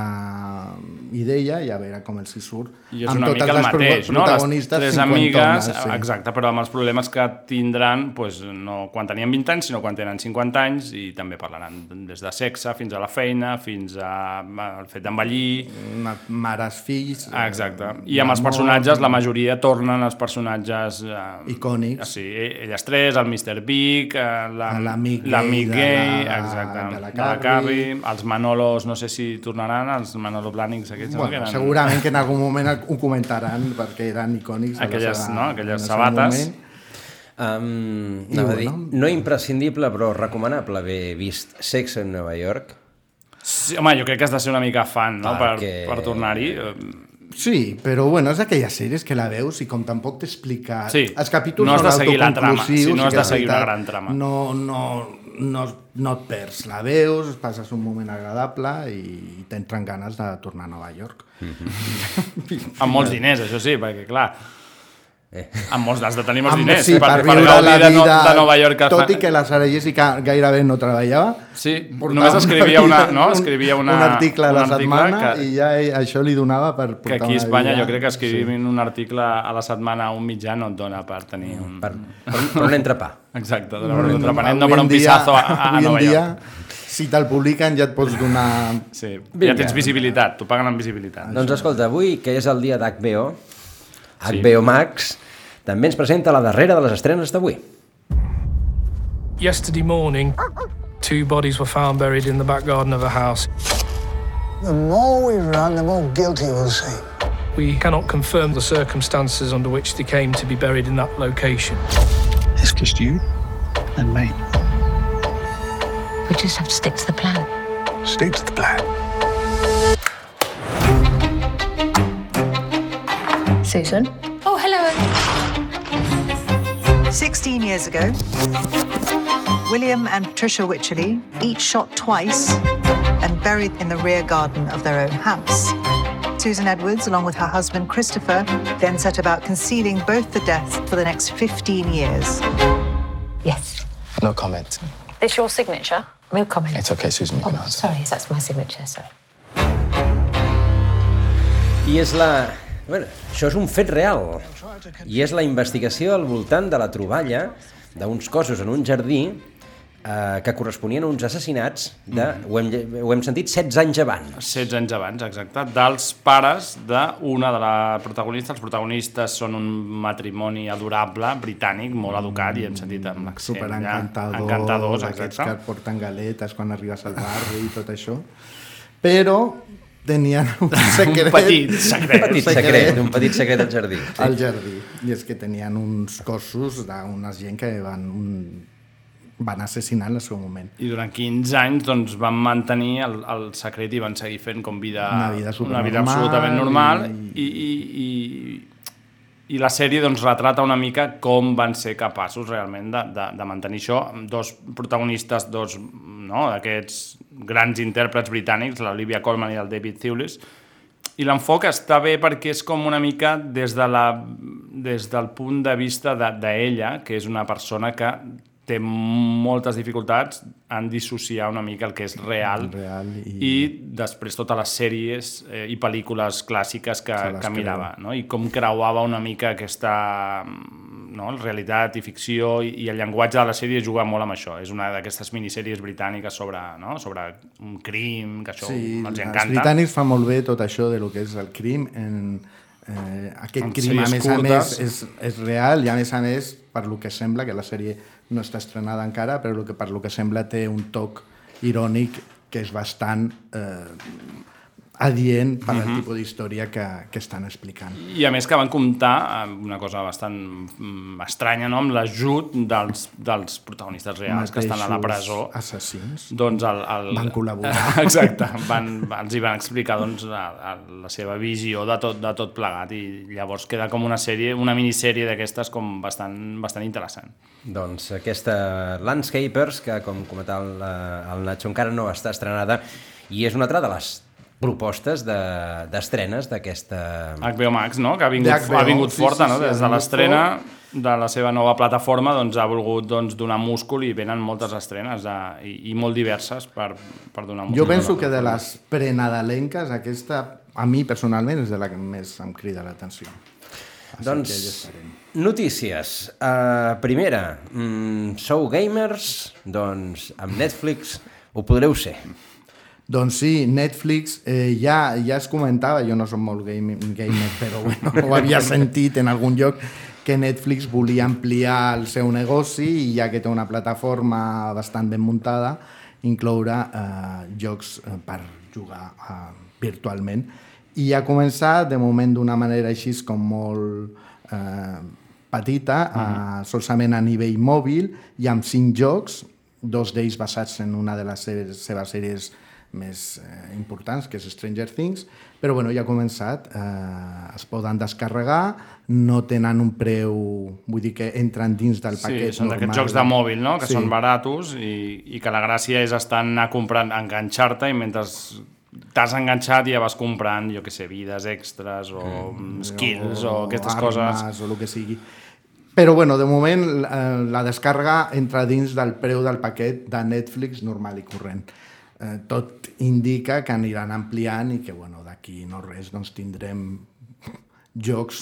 Speaker 3: idea i a veure com els hi surt.
Speaker 2: I és
Speaker 3: amb
Speaker 2: una mica el mateix, no? Les tres amigues, exacte, però amb els problemes que tindran pues, no quan tenien 20 anys, sinó quan tenen 50 anys i també parlaran des de sexe fins a la feina, fins a, al fet d'envellir...
Speaker 3: Mares, fills...
Speaker 2: Ah, exacte. I amb els personatges, la majoria tornen els personatges... Eh,
Speaker 3: Icònics.
Speaker 2: Sí, elles tres, el Mr. Big, eh, la-
Speaker 3: l'amic gay
Speaker 2: l'amic
Speaker 3: de
Speaker 2: gay,
Speaker 3: la-
Speaker 2: exacte,
Speaker 3: de la
Speaker 2: de la
Speaker 3: Carrie.
Speaker 2: Carrie, els Manolos, no sé si tornaran, els Manolo Blànics aquests, no?
Speaker 3: Bueno,
Speaker 2: que eren...
Speaker 3: segurament que en algun moment ho comentaran perquè eren icònics.
Speaker 2: Aquelles,
Speaker 3: seva-
Speaker 2: no? Aquelles sabates.
Speaker 3: moment.
Speaker 1: Um,
Speaker 3: bueno.
Speaker 1: dir, no imprescindible, però recomanable haver vist Sex en Nova York.
Speaker 2: Sí, home, jo crec que has de ser una mica fan, no?, per,
Speaker 1: Perquè-
Speaker 2: per tornar-hi. Eh,
Speaker 3: Sí, però bueno, és d'aquelles sèries que la veus i com tampoc t'explica...
Speaker 2: Sí,
Speaker 3: Els capítols
Speaker 2: no has
Speaker 3: són
Speaker 2: de seguir la trama,
Speaker 3: autoconclusius
Speaker 2: sí, no has de
Speaker 3: la
Speaker 2: seguir una gran trama.
Speaker 3: No, no, no, no et perds, la veus, passes un moment agradable i t'entren ganes de tornar a Nova York.
Speaker 2: Amb molts diners, això sí, perquè clar... Eh. Amb molts, has de tenir molts
Speaker 3: Amb-
Speaker 2: diners
Speaker 3: sí, per, viure
Speaker 2: gaudir
Speaker 3: la
Speaker 2: de, no,
Speaker 3: vida,
Speaker 2: de Nova York. que
Speaker 3: tot i que la Sara Jessica gairebé no treballava.
Speaker 2: Sí, només escrivia una, no?
Speaker 3: un-
Speaker 2: escrivia una,
Speaker 3: un article a la
Speaker 2: article
Speaker 3: setmana
Speaker 2: que,
Speaker 3: i ja això li donava per
Speaker 2: que
Speaker 3: portar
Speaker 2: aquí a Espanya
Speaker 3: vida.
Speaker 2: jo crec que escrivint un article a la setmana a un mitjà no et dona per tenir un...
Speaker 1: Per, per, per un entrepà.
Speaker 2: Exacte, per un entrepenent, no per un pisazo a, a
Speaker 3: en
Speaker 2: Nova
Speaker 3: dia,
Speaker 2: York.
Speaker 3: Si te'l publiquen ja et pots donar...
Speaker 2: Sí,
Speaker 1: Vinga.
Speaker 2: ja tens visibilitat, t'ho paguen amb visibilitat.
Speaker 1: Doncs escolta, avui, que és el dia d'HBO, HBO Max, també ens presenta la darrera de les estrenes d'avui.
Speaker 18: Yesterday morning, two bodies were found buried in the back garden of a house.
Speaker 19: The more we run, the more guilty we'll seem.
Speaker 18: We cannot confirm the circumstances under which they came to be buried in that location.
Speaker 19: It's just you and me.
Speaker 4: We just have to stick to the plan.
Speaker 19: Stick to the plan.
Speaker 4: Susan?
Speaker 15: Oh, hello.
Speaker 20: 16 years ago, William and Patricia Wycherley each shot twice and buried in the rear garden of their own house. Susan Edwards, along with her husband Christopher, then set about concealing both the deaths for the next 15 years.
Speaker 4: Yes.
Speaker 21: No comment.
Speaker 4: This your signature? No comment.
Speaker 21: It's okay, Susan. You
Speaker 4: Oh,
Speaker 21: can answer.
Speaker 4: sorry, that's my signature, sorry.
Speaker 1: Yes, és la... Bueno, això és un fet real. I és la investigació al voltant de la troballa d'uns cossos en un jardí eh, que corresponien a uns assassinats de, ho, hem, ho hem sentit, 16 anys abans.
Speaker 2: 16 anys abans, exacte, dels pares d'una de les protagonistes. Els protagonistes són un matrimoni adorable, britànic, molt educat, i hem sentit amb l'accent
Speaker 3: Super
Speaker 2: ja,
Speaker 3: encantador,
Speaker 2: encantadors,
Speaker 3: aquests
Speaker 2: exacte.
Speaker 3: que et porten galetes quan arribes al barri i tot això. Però tenien un secret.
Speaker 2: Un petit secret.
Speaker 1: Un petit secret, un petit secret al jardí. Sí.
Speaker 3: Al jardí. I és que tenien uns cossos d'una gent que van, un, van assassinar en el seu moment.
Speaker 2: I durant 15 anys doncs, van mantenir el, el secret i van seguir fent com vida,
Speaker 3: Una vida
Speaker 2: una vida absolutament normal
Speaker 3: i-
Speaker 2: i, i, i, i la sèrie doncs, retrata una mica com van ser capaços realment de, de, de mantenir això. Dos protagonistes, dos no, d'aquests grans intèrprets britànics, l'Olivia Colman i el David Thewlis, i l'enfoc està bé perquè és com una mica des, de la, des del punt de vista de- d'ella, de, que és una persona que té moltes dificultats en dissociar una mica el que és real,
Speaker 3: real i...
Speaker 2: i després totes les sèries eh, i pel·lícules clàssiques que, que mirava,
Speaker 3: creu.
Speaker 2: no? i com creuava una mica aquesta no? realitat i ficció i, i el llenguatge de la sèrie juga molt amb això. És una d'aquestes minissèries britàniques sobre, no? sobre un crim, que això
Speaker 3: Sí,
Speaker 2: els
Speaker 3: els
Speaker 2: encanta.
Speaker 3: britànics fan molt bé tot això de lo que és el crim. En, eh, aquest crim, a més a més,
Speaker 2: curtes.
Speaker 3: és, és real i a més a més, per lo que sembla, que la sèrie no està estrenada encara, però lo que, per lo que sembla té un toc irònic que és bastant eh, adient per al
Speaker 2: Mhm.
Speaker 3: tipus d'història que, que estan explicant.
Speaker 2: I a més que van comptar amb una cosa bastant mm, estranya, no? amb l'ajut dels, dels protagonistes reals que estan a la
Speaker 3: Mateixos
Speaker 2: presó.
Speaker 3: assassins
Speaker 2: Doncs el, el...
Speaker 3: van col·laborar.
Speaker 2: Exacte, van, els hi van explicar doncs, la, la, seva visió de tot, de tot plegat i llavors queda com una sèrie, una minissèrie d'aquestes com bastant, bastant interessant.
Speaker 1: Doncs aquesta Landscapers, que com comentava el, el Nacho encara no està estrenada, i és una altra de les propostes de- d'estrenes de, d'aquesta...
Speaker 2: HBO Max, no? que ha vingut,
Speaker 3: HBO,
Speaker 2: ha vingut
Speaker 3: sí,
Speaker 2: forta,
Speaker 3: sí,
Speaker 2: no?
Speaker 3: sí,
Speaker 2: des de l'estrena de la seva nova plataforma doncs, ha volgut doncs, donar múscul i venen moltes estrenes de, i, i molt diverses per, per donar múscul.
Speaker 3: Jo penso que de les prenadalenques, aquesta, a mi personalment, és de la que més em crida l'atenció.
Speaker 1: Doncs,
Speaker 3: ja
Speaker 1: notícies. Uh, primera, mm, sou gamers? Doncs amb Netflix ho podreu ser.
Speaker 3: Doncs sí, Netflix, eh, ja, ja es comentava, jo no som molt game, gamer, però bueno, ho havia sentit en algun lloc, que Netflix volia ampliar el seu negoci i ja que té una plataforma bastant ben muntada, incloure eh, jocs eh, per jugar eh, virtualment. I ha començat, de moment, d'una manera així com molt eh, petita, eh, solament a nivell mòbil, i amb cinc jocs, dos d'ells basats en una de les seves, seves sèries més eh, importants, que és Stranger Things, però bueno, ja ha començat, eh, es poden descarregar, no tenen un preu, vull dir que entren dins del paquet
Speaker 2: sí, són
Speaker 3: normal.
Speaker 2: d'aquests jocs de mòbil, no?, que
Speaker 3: Sí.
Speaker 2: són baratos i, i que la gràcia és estar anar comprant, enganxar-te i mentre t'has enganxat ja vas comprant, jo que sé, vides extras o mm. skills o, aquestes coses.
Speaker 3: armes, o el que sigui. Però, bueno, de moment eh, la descàrrega entra dins del preu del paquet de Netflix normal i corrent. Eh, tot indica que aniran ampliant i que, bueno, d'aquí no res, doncs tindrem jocs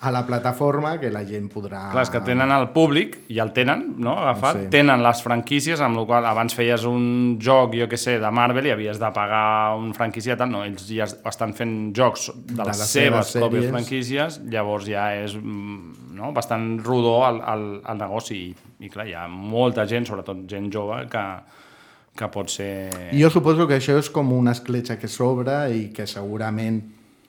Speaker 3: a la plataforma que la gent podrà...
Speaker 2: Clar, que tenen el públic, i el tenen, no?, agafat,
Speaker 3: Sí.
Speaker 2: tenen les franquícies, amb la qual abans feies un joc, jo que sé, de Marvel i havies de pagar un franquícia tal, no, ells ja es- estan fent jocs de,
Speaker 3: De
Speaker 2: les,
Speaker 3: les
Speaker 2: seves,
Speaker 3: seves
Speaker 2: pròpies franquícies, llavors ja és mm, no, bastant rodó el, el, el negoci i, i clar, hi ha molta gent, sobretot gent jove, que, que pot ser...
Speaker 3: Jo suposo que això és com una escletxa que s'obre i que segurament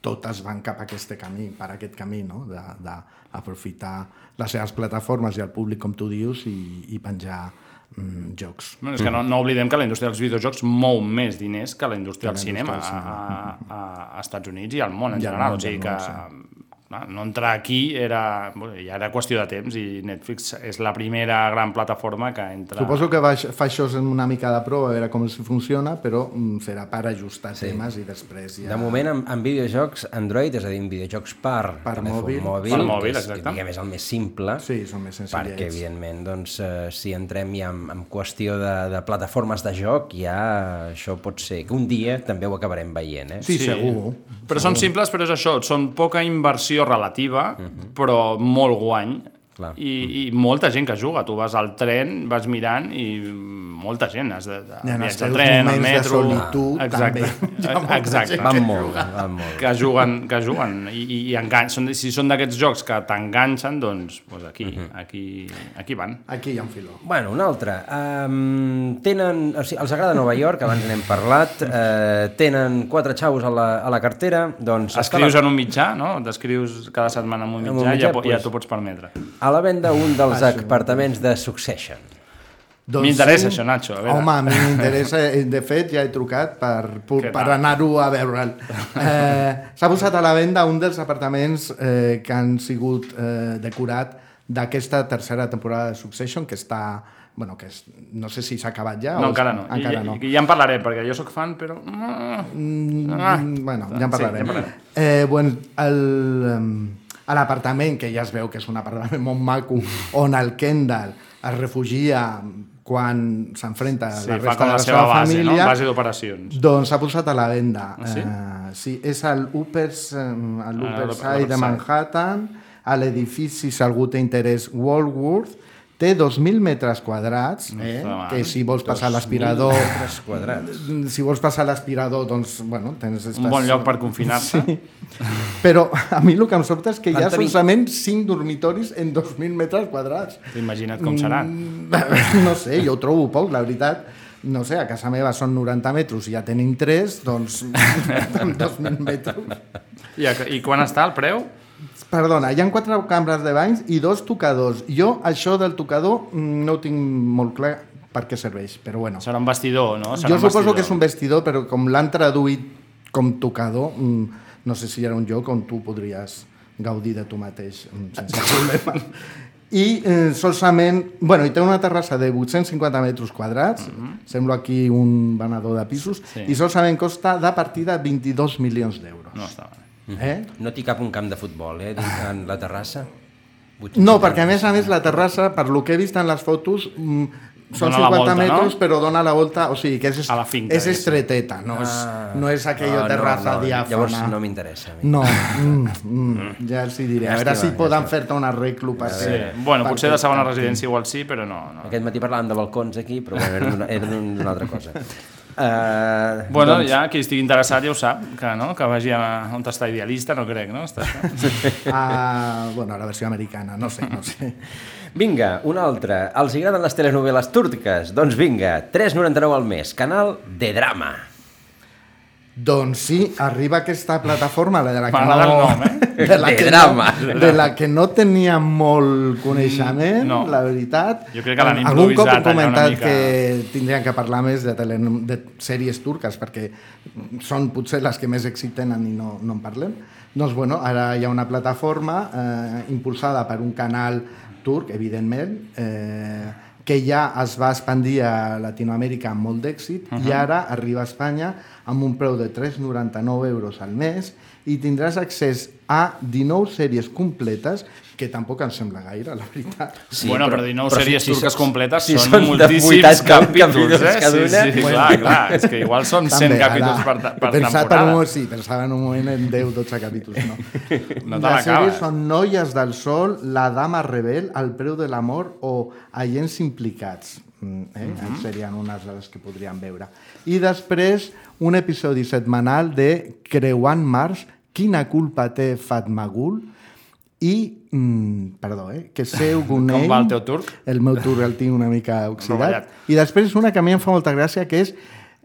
Speaker 3: totes van cap a aquest camí, per aquest camí, no? d'aprofitar les seves plataformes i el públic, com tu dius, i, i penjar mm, jocs.
Speaker 2: Bueno, és que no, no oblidem que la indústria dels videojocs mou més diners que la indústria
Speaker 3: Que
Speaker 2: del
Speaker 3: la
Speaker 2: cinema a, a, a, a Estats Units i al món en
Speaker 3: al
Speaker 2: general.
Speaker 3: món,
Speaker 2: o sigui que
Speaker 3: món,
Speaker 2: clar, no entrar aquí era, bueno, ja era qüestió de temps i Netflix és la primera gran plataforma que entra...
Speaker 3: Suposo que va, fa això en una mica de prova, a veure com si funciona, però mm, serà per ajustar
Speaker 1: Sí.
Speaker 3: temes i després ja...
Speaker 1: De moment, en, en videojocs Android, és a dir, en videojocs per,
Speaker 3: Per mòbil.
Speaker 1: mòbil,
Speaker 2: Per mòbil,
Speaker 1: que és,
Speaker 2: exacte.
Speaker 1: diguem, és el més simple,
Speaker 3: Sí, són més senzillets.
Speaker 1: perquè, evidentment, doncs, eh, si entrem ja en, en qüestió de, de plataformes de joc, ja això pot ser que un dia també ho acabarem veient, eh?
Speaker 3: Sí, segur.
Speaker 2: Però són simples, però és això, són poca inversió relativa, però molt guany.
Speaker 1: Clar.
Speaker 2: I, I molta gent que juga. Tu vas al tren, vas mirant i molta gent. Has de, de,
Speaker 3: I en els
Speaker 2: viatge al tren, al
Speaker 3: moments de
Speaker 2: metro...
Speaker 3: solitud,
Speaker 2: Exacte.
Speaker 3: també. Hi ha molta
Speaker 2: Exacte.
Speaker 1: Van
Speaker 3: que
Speaker 1: molt, van molt.
Speaker 2: que juguen, que juguen i, i, i engan són, si són d'aquests jocs que t'enganxen, doncs, doncs aquí, aquí, aquí van.
Speaker 3: Aquí hi ha un filó.
Speaker 1: Bueno, un altre. Um, tenen, o sigui, els agrada Nova York, abans n'hem parlat, uh, tenen quatre xaus a la, a la cartera, doncs...
Speaker 2: Escrius
Speaker 1: la-
Speaker 2: en un mitjà, no? T'escrius cada setmana en un
Speaker 1: En
Speaker 2: mitjà,
Speaker 1: un mitjà,
Speaker 2: ja, po- ja
Speaker 1: pues-
Speaker 2: t'ho pots permetre.
Speaker 1: A la venda un dels
Speaker 3: Ah, sí.
Speaker 1: apartaments de Succession.
Speaker 2: M'interessa
Speaker 3: sí.
Speaker 2: això, Nacho, a veure.
Speaker 3: Home, a mi m'interessa. De fet, ja he trucat per, per, anar-ho a veure'l. Eh, S'ha posat a la venda un dels apartaments eh, que han sigut eh, decorat d'aquesta tercera temporada de Succession, que està... Bueno, que és, no sé si s'ha acabat ja.
Speaker 2: No,
Speaker 3: o-
Speaker 2: encara no.
Speaker 3: Encara
Speaker 2: I,
Speaker 3: no.
Speaker 2: I, ja en parlaré, perquè jo sóc fan, però...
Speaker 3: Mm,
Speaker 2: Ah.
Speaker 3: bueno,
Speaker 2: Sí,
Speaker 3: ja en parlarem.
Speaker 2: ja en parlarem.
Speaker 3: eh, bueno, el, a l'apartament, que ja es veu que és un apartament molt maco, on el Kendall es refugia quan s'enfrenta
Speaker 2: Sí,
Speaker 3: la resta de
Speaker 2: la
Speaker 3: la
Speaker 2: seva
Speaker 3: seva
Speaker 2: base, no?
Speaker 3: família,
Speaker 2: Base d'operacions.
Speaker 3: doncs s'ha posat a la venda.
Speaker 2: Ah, sí?
Speaker 3: Eh, sí, és al Uppers, eh,
Speaker 2: Ah,
Speaker 3: l'Upper
Speaker 2: l'Upper
Speaker 3: Side de. Manhattan, a l'edifici, si algú té interès, Walworth, té 2.000 metres quadrats, eh?
Speaker 2: està
Speaker 3: que si vols passar
Speaker 1: 2.000
Speaker 3: l'aspirador... Si vols passar l'aspirador, doncs, bueno, tens...
Speaker 2: Un bon lloc per confinar-se.
Speaker 3: Sí. Però a mi el que em sobta és que hi ha solament 5 dormitoris en 2.000 metres quadrats.
Speaker 2: Imagina't com seran.
Speaker 3: Mm, No sé, jo ho trobo poc, la veritat. No sé, a casa meva són 90 metres i ja tenim 3, doncs amb 2.000 metres.
Speaker 2: I, a- I quan està el preu?
Speaker 3: Perdona, hi ha quatre cambres de banys i dos tocadors. Jo això del tocador mm, no ho tinc molt clar per què serveix, però bueno.
Speaker 2: Serà un vestidor, no? Serà
Speaker 3: Jo suposo
Speaker 2: vestidor.
Speaker 3: que és un vestidor, però com l'han traduït com tocador, mm, no sé si era un lloc on tu podries gaudir de tu mateix mm, sense problema. I eh, solament... Bueno, i té una terrassa de 850 metres quadrats, sembla aquí un venedor de pisos,
Speaker 2: Sí.
Speaker 3: i solament costa de partida 22 milions d'euros.
Speaker 2: No està bé.
Speaker 3: Eh?
Speaker 1: No t'hi cap un camp de futbol, eh, dins, en la terrassa?
Speaker 3: No, perquè a més a més la terrassa, per lo que he vist en les fotos, mm, són
Speaker 2: Dona la
Speaker 3: 50
Speaker 2: volta, no?
Speaker 3: metres, però dona la volta, o sigui que és,
Speaker 2: A la finca,
Speaker 3: és estreteta, no és,
Speaker 1: Ah.
Speaker 3: no és aquella
Speaker 1: Ah, no,
Speaker 3: terrassa
Speaker 1: no,
Speaker 3: diàfana.
Speaker 1: llavors no m'interessa.
Speaker 3: No, mm, mm, ja els hi diré. A veure si poden fer-te un arreglo per
Speaker 2: Sí.
Speaker 3: fer...
Speaker 2: Bueno, potser de segona residència igual sí, però no. no.
Speaker 1: Aquest matí parlàvem de balcons aquí, però bueno, era d'una- era d'un- d'una altra cosa. Uh,
Speaker 2: Bueno,
Speaker 1: doncs,
Speaker 2: ja qui estigui interessat ja ho sap, que, no? que vagi a on està idealista, no crec, no? Està això.
Speaker 3: Ah, bueno, la versió americana, no sé, no sé.
Speaker 1: Vinga, un altre. Els agraden les telenovel·les turques? Doncs vinga, 3,99 al mes, canal de drama.
Speaker 3: Doncs sí, arriba aquesta plataforma, la de la que no...
Speaker 2: nom, eh?
Speaker 3: De la,
Speaker 1: De
Speaker 3: que
Speaker 1: drama.
Speaker 3: no, de la que no tenia molt coneixement,
Speaker 2: No.
Speaker 3: la veritat.
Speaker 2: Jo crec que l'han
Speaker 3: Algun cop
Speaker 2: improvisat
Speaker 3: hem
Speaker 2: allà una
Speaker 3: comentat
Speaker 2: mica.
Speaker 3: que tindrien que parlar més de, tele, de sèries turques, perquè són potser les que més èxit tenen i no, no en parlem. Doncs bueno, ara hi ha una plataforma eh, impulsada per un canal turc, evidentment, eh, que ja es va expandir a Latinoamèrica amb molt d'èxit uh -huh. i ara arriba a Espanya amb un preu de 3,99 euros al mes i tindràs accés a 19 sèries completes que tampoc em sembla gaire, la veritat.
Speaker 2: Sí, bueno, però, però 19 sèries
Speaker 1: si-
Speaker 2: turques completes
Speaker 1: si
Speaker 2: són,
Speaker 1: són de
Speaker 2: moltíssims
Speaker 1: 80
Speaker 2: capítols, eh?
Speaker 1: cada una.
Speaker 2: Sí, sí,
Speaker 1: Bueno.
Speaker 2: clar, clar. És que igual són 100
Speaker 3: També,
Speaker 2: capítols
Speaker 3: ara,
Speaker 2: per, per
Speaker 3: he pensat Per
Speaker 2: temporada.
Speaker 3: un, sí, pensava en un moment en 10-12 capítols, no.
Speaker 2: No te
Speaker 3: Les sèries són Noies del Sol, La Dama Rebel, El preu de l'amor o Agents implicats. Mm, Eh? Mm -hmm. Serien unes de les que podríem veure. I després, un episodi setmanal de Creuant Mars, Quina culpa té Fatmagul, i, mm, perdó, eh, que seu Gunell...
Speaker 2: Com va el teu turc?
Speaker 3: El meu turc el tinc una mica oxidat.
Speaker 2: Rovellat.
Speaker 3: I després una que a mi em fa molta gràcia, que és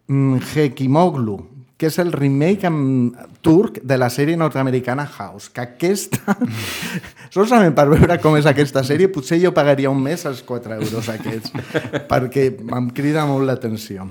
Speaker 3: mm, Hekimoglu, que és el remake en turc de la sèrie nord-americana House, que aquesta... Solament per veure com és aquesta sèrie, potser jo pagaria un mes els 4 euros aquests, perquè em crida molt l'atenció.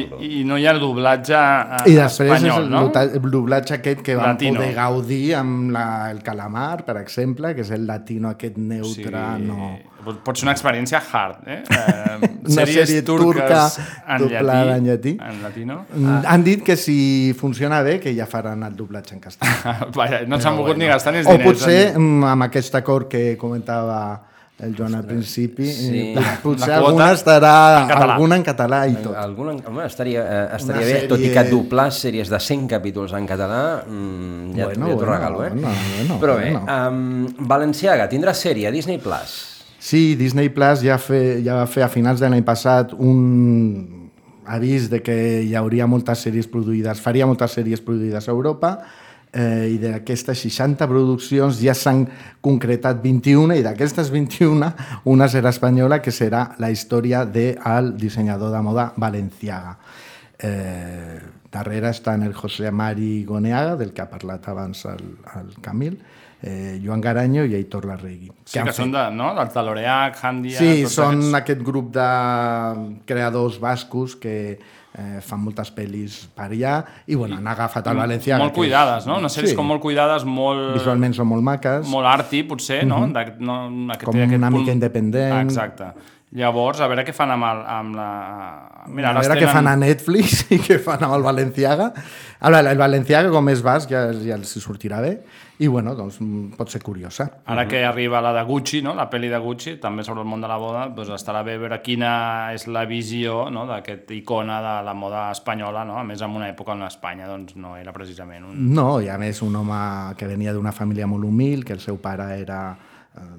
Speaker 2: I, I no hi ha el doblatge eh,
Speaker 3: I després
Speaker 2: espanyol,
Speaker 3: és el,
Speaker 2: no?
Speaker 3: doblatge aquest que vam
Speaker 2: Latino.
Speaker 3: poder gaudir amb la, el Calamar, per exemple, que és el latino aquest neutre,
Speaker 2: Sí.
Speaker 3: no...
Speaker 2: Pot- ser una experiència hard, eh? eh
Speaker 3: Una sèrie turca
Speaker 2: en
Speaker 3: doblada
Speaker 2: llatí,
Speaker 3: en llatí.
Speaker 2: En latino.
Speaker 3: Mm, Han dit que si funciona bé, que ja faran el doblatge en castellà.
Speaker 2: Vaja, no s'han volgut ni gastar ni els
Speaker 3: O
Speaker 2: diners.
Speaker 3: potser,
Speaker 2: en-
Speaker 3: mm, amb aquest acord que comentava el Joan al principi,
Speaker 1: Sí.
Speaker 3: eh, potser alguna estarà
Speaker 1: en català.
Speaker 3: alguna en català i tot.
Speaker 1: Alguna, home, estaria, eh, estaria
Speaker 3: Una
Speaker 1: bé,
Speaker 3: sèrie-
Speaker 1: tot i que doblar sèries de 100 capítols en català, mm, ja,
Speaker 3: Bueno,
Speaker 1: ja t'ho
Speaker 3: bueno,
Speaker 1: regalo, eh?
Speaker 3: bueno, bueno,
Speaker 1: Però bé,
Speaker 3: bueno.
Speaker 1: um, Valenciaga tindrà sèrie a Disney Plus.
Speaker 3: Sí, Disney Plus ja, fe, ja va fer a finals de l'any passat un avís de que hi hauria moltes sèries produïdes, faria moltes sèries produïdes a Europa eh, i d'aquestes 60 produccions ja s'han concretat 21 i d'aquestes 21 una serà espanyola que serà la història del dissenyador de moda Valenciaga. Eh, darrere estan el José Mari Goneaga, del que ha parlat abans el, el Camil, eh, Joan Garanyo i Aitor Larregui.
Speaker 2: Sí,
Speaker 3: han
Speaker 2: que són de, no? del Taloreac, Handia...
Speaker 3: Sí, són
Speaker 2: aquests.
Speaker 3: aquest grup de creadors bascos que eh, fan moltes pel·lis per allà i bueno, han agafat el Valencià.
Speaker 2: Molt cuidades, no? Unes sèries com molt cuidades, molt...
Speaker 3: Visualment són molt maques.
Speaker 2: Molt arty, potser, no?
Speaker 3: Mhm.
Speaker 2: de, no aquest,
Speaker 3: Com
Speaker 2: aquest
Speaker 3: una
Speaker 2: punt-
Speaker 3: mica independent.
Speaker 2: Ah, exacte. Llavors, a veure què fan amb, el, amb la...
Speaker 3: Mira, a veure què fan a Netflix i què fan amb el Valenciaga. Ara, el Valenciaga, com és basc, ja, ja els sortirà bé. I, bueno, doncs, mm, pot ser curiosa.
Speaker 2: Ara que arriba la de Gucci, no? la pel·li de Gucci, també sobre el món de la moda, doncs estarà bé veure quina és la visió no? d'aquest icona de la moda espanyola, no? a més en una època on Espanya doncs, no era precisament un...
Speaker 3: No, i a més un home que venia d'una família molt humil, que el seu pare era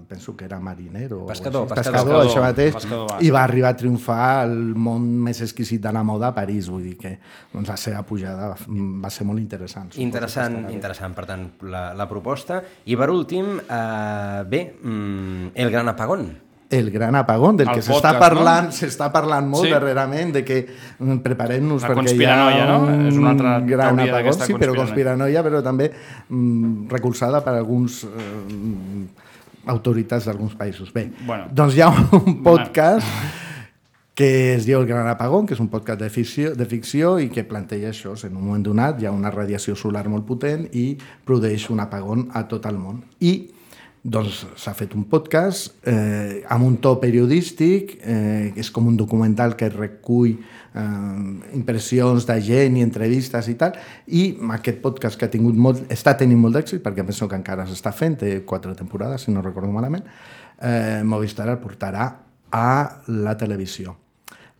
Speaker 3: penso que era marinero. o
Speaker 1: Pescador, pescador.
Speaker 3: pescador, això mateix,
Speaker 2: Pescador basc.
Speaker 3: i va arribar a triomfar al món més exquisit de la moda a París, vull dir que doncs, la seva pujada va, va ser molt interessant.
Speaker 1: Interessant, interessant, per tant, la, la proposta. I per últim, eh, bé, mm, El Gran Apagón.
Speaker 3: El gran apagón, del
Speaker 2: El
Speaker 3: que s'està parlant,
Speaker 2: no?
Speaker 3: s'està parlant molt
Speaker 2: Sí.
Speaker 3: darrerament, de que mm, preparem-nos perquè hi ha
Speaker 2: conspiranoia, no?
Speaker 3: un
Speaker 2: És una altra
Speaker 3: gran apagón, sí, però
Speaker 2: conspiranoia.
Speaker 3: conspiranoia, però també mm, recolzada per alguns eh, autoritats d'alguns països. Bé,
Speaker 2: Bueno.
Speaker 3: doncs hi ha un podcast que es diu El Gran Apagón, que és un podcast de ficció, de ficció i que planteja això. En un moment donat hi ha una radiació solar molt potent i produeix un apagón a tot el món. I doncs s'ha fet un podcast eh, amb un to periodístic, eh, és com un documental que recull eh, impressions de gent i entrevistes i tal, i aquest podcast que ha tingut molt, està tenint molt d'èxit, perquè penso que encara s'està fent, té quatre temporades, si no recordo malament, eh, Movistar el portarà a la televisió.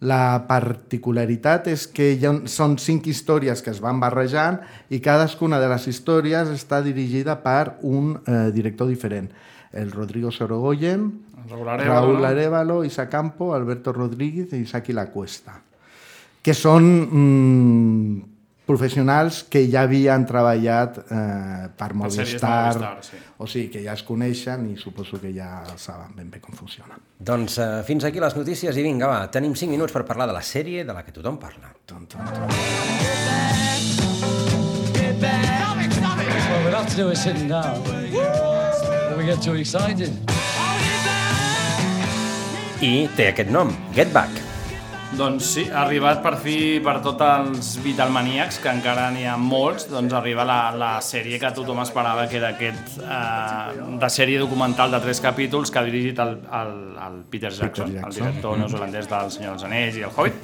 Speaker 3: La particularitat és que hi ha, són cinc històries que es van barrejant i cadascuna de les històries està dirigida per un eh, director diferent. El Rodrigo Sorogoyen,
Speaker 2: Raúl Arévalo,
Speaker 3: Raúl? Arevalo, Isa Campo, Alberto Rodríguez i Isaki La Cuesta que són mm, professionals que ja havien treballat eh, per Movistar,
Speaker 2: Movistar, sí.
Speaker 3: o sigui que ja es coneixen i suposo que ja saben ben bé com funciona.
Speaker 1: Doncs uh, fins aquí les notícies i vinga, va, tenim 5 minuts per parlar de la sèrie de la que tothom parla.
Speaker 22: What we'll have to do is sitting down. When we get too excited.
Speaker 1: I té aquest nom, Get Back.
Speaker 2: Doncs sí, ha arribat per fi per tots els Beatlemaníacs, que encara n'hi ha molts, doncs arriba la, la sèrie que tothom esperava, que era aquest eh, de sèrie documental de tres capítols que ha dirigit el, el, el Peter Jackson,
Speaker 3: Jackson.
Speaker 2: el director neozelandès del Senyor dels Anells i el Hobbit,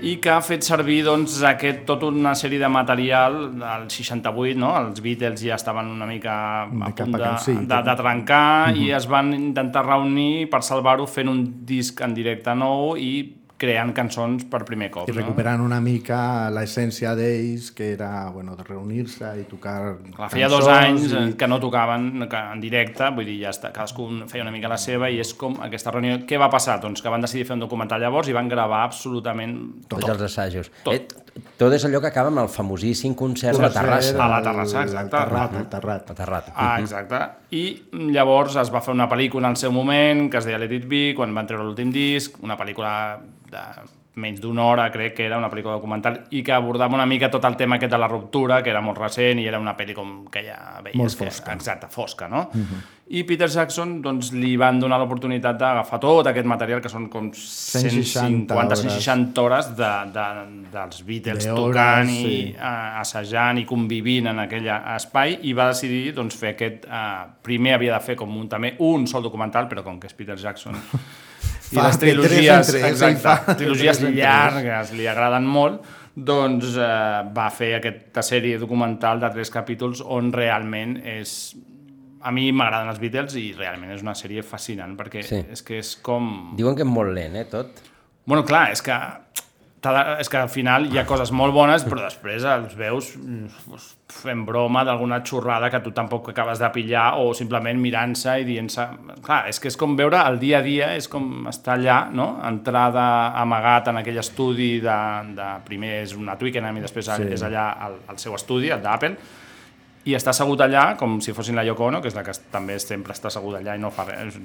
Speaker 2: i que ha fet servir doncs, aquest, tota una sèrie de material del 68, no? els Beatles ja estaven una mica a punt de,
Speaker 3: sí,
Speaker 2: de, de trencar
Speaker 3: Mhm.
Speaker 2: i es van intentar reunir per salvar-ho fent un disc en directe nou i creant cançons per primer cop.
Speaker 3: I recuperant una mica l'essència d'ells, que era bueno, de reunir-se i tocar
Speaker 2: Clar, feia dos anys i... que no tocaven en directe, vull dir, ja està, cadascú feia una mica la seva i és com aquesta reunió... Què va passar? Doncs que van decidir fer un documental llavors i van gravar absolutament
Speaker 1: Tots
Speaker 2: tot.
Speaker 1: els assajos.
Speaker 2: Tot.
Speaker 1: Eh, tot és allò que acaba amb el famosíssim concert a la Terrassa.
Speaker 2: A la Terrassa, exacte.
Speaker 3: Terrat, el terrat.
Speaker 1: A Terrat.
Speaker 2: Ah, exacte. I llavors es va fer una pel·lícula al seu moment, que es deia Let It Be, quan van treure l'últim disc, una pel·lícula de menys d'una hora, crec que era una pel·lícula documental, i que abordava una mica tot el tema aquest de la ruptura, que era molt recent i era una pel·li com que ja veies
Speaker 3: Molt
Speaker 2: que...
Speaker 3: fosca.
Speaker 2: Exacte, fosca, no?
Speaker 3: Uh -huh.
Speaker 2: I Peter Jackson doncs, li van donar l'oportunitat d'agafar tot aquest material, que són com
Speaker 3: 160
Speaker 2: 150-160 hores de, de, dels Beatles
Speaker 3: De hores,
Speaker 2: tocant
Speaker 3: sí.
Speaker 2: i eh, assajant i convivint en aquell espai i va decidir doncs, fer aquest... Eh, primer havia de fer com un, també un sol documental, però com que és Peter Jackson i
Speaker 3: Fa
Speaker 2: les
Speaker 3: tres
Speaker 2: trilogies,
Speaker 3: tres,
Speaker 2: exacte,
Speaker 3: fa
Speaker 2: trilogies llargues li agraden molt, doncs eh, va fer aquesta sèrie documental de tres capítols on realment és a mi m'agraden els Beatles i realment és una sèrie fascinant perquè
Speaker 1: Sí.
Speaker 2: és que és com...
Speaker 1: Diuen que és molt lent, eh, tot.
Speaker 2: Bueno, clar, és que és que al final hi ha coses molt bones, però després els veus mm, fent broma d'alguna xorrada que tu tampoc acabes de pillar o simplement mirant-se i dient-se... Clar, és que és com veure el dia a dia, és com estar allà, no? Entrada amagat en aquell estudi de, de primer és una Twickenham i després
Speaker 3: Sí.
Speaker 2: sí. és allà el, el seu estudi, el d'Apple, i està assegut allà com si fossin la Yoko Ono, que és la que també sempre està asseguda allà i no fa res.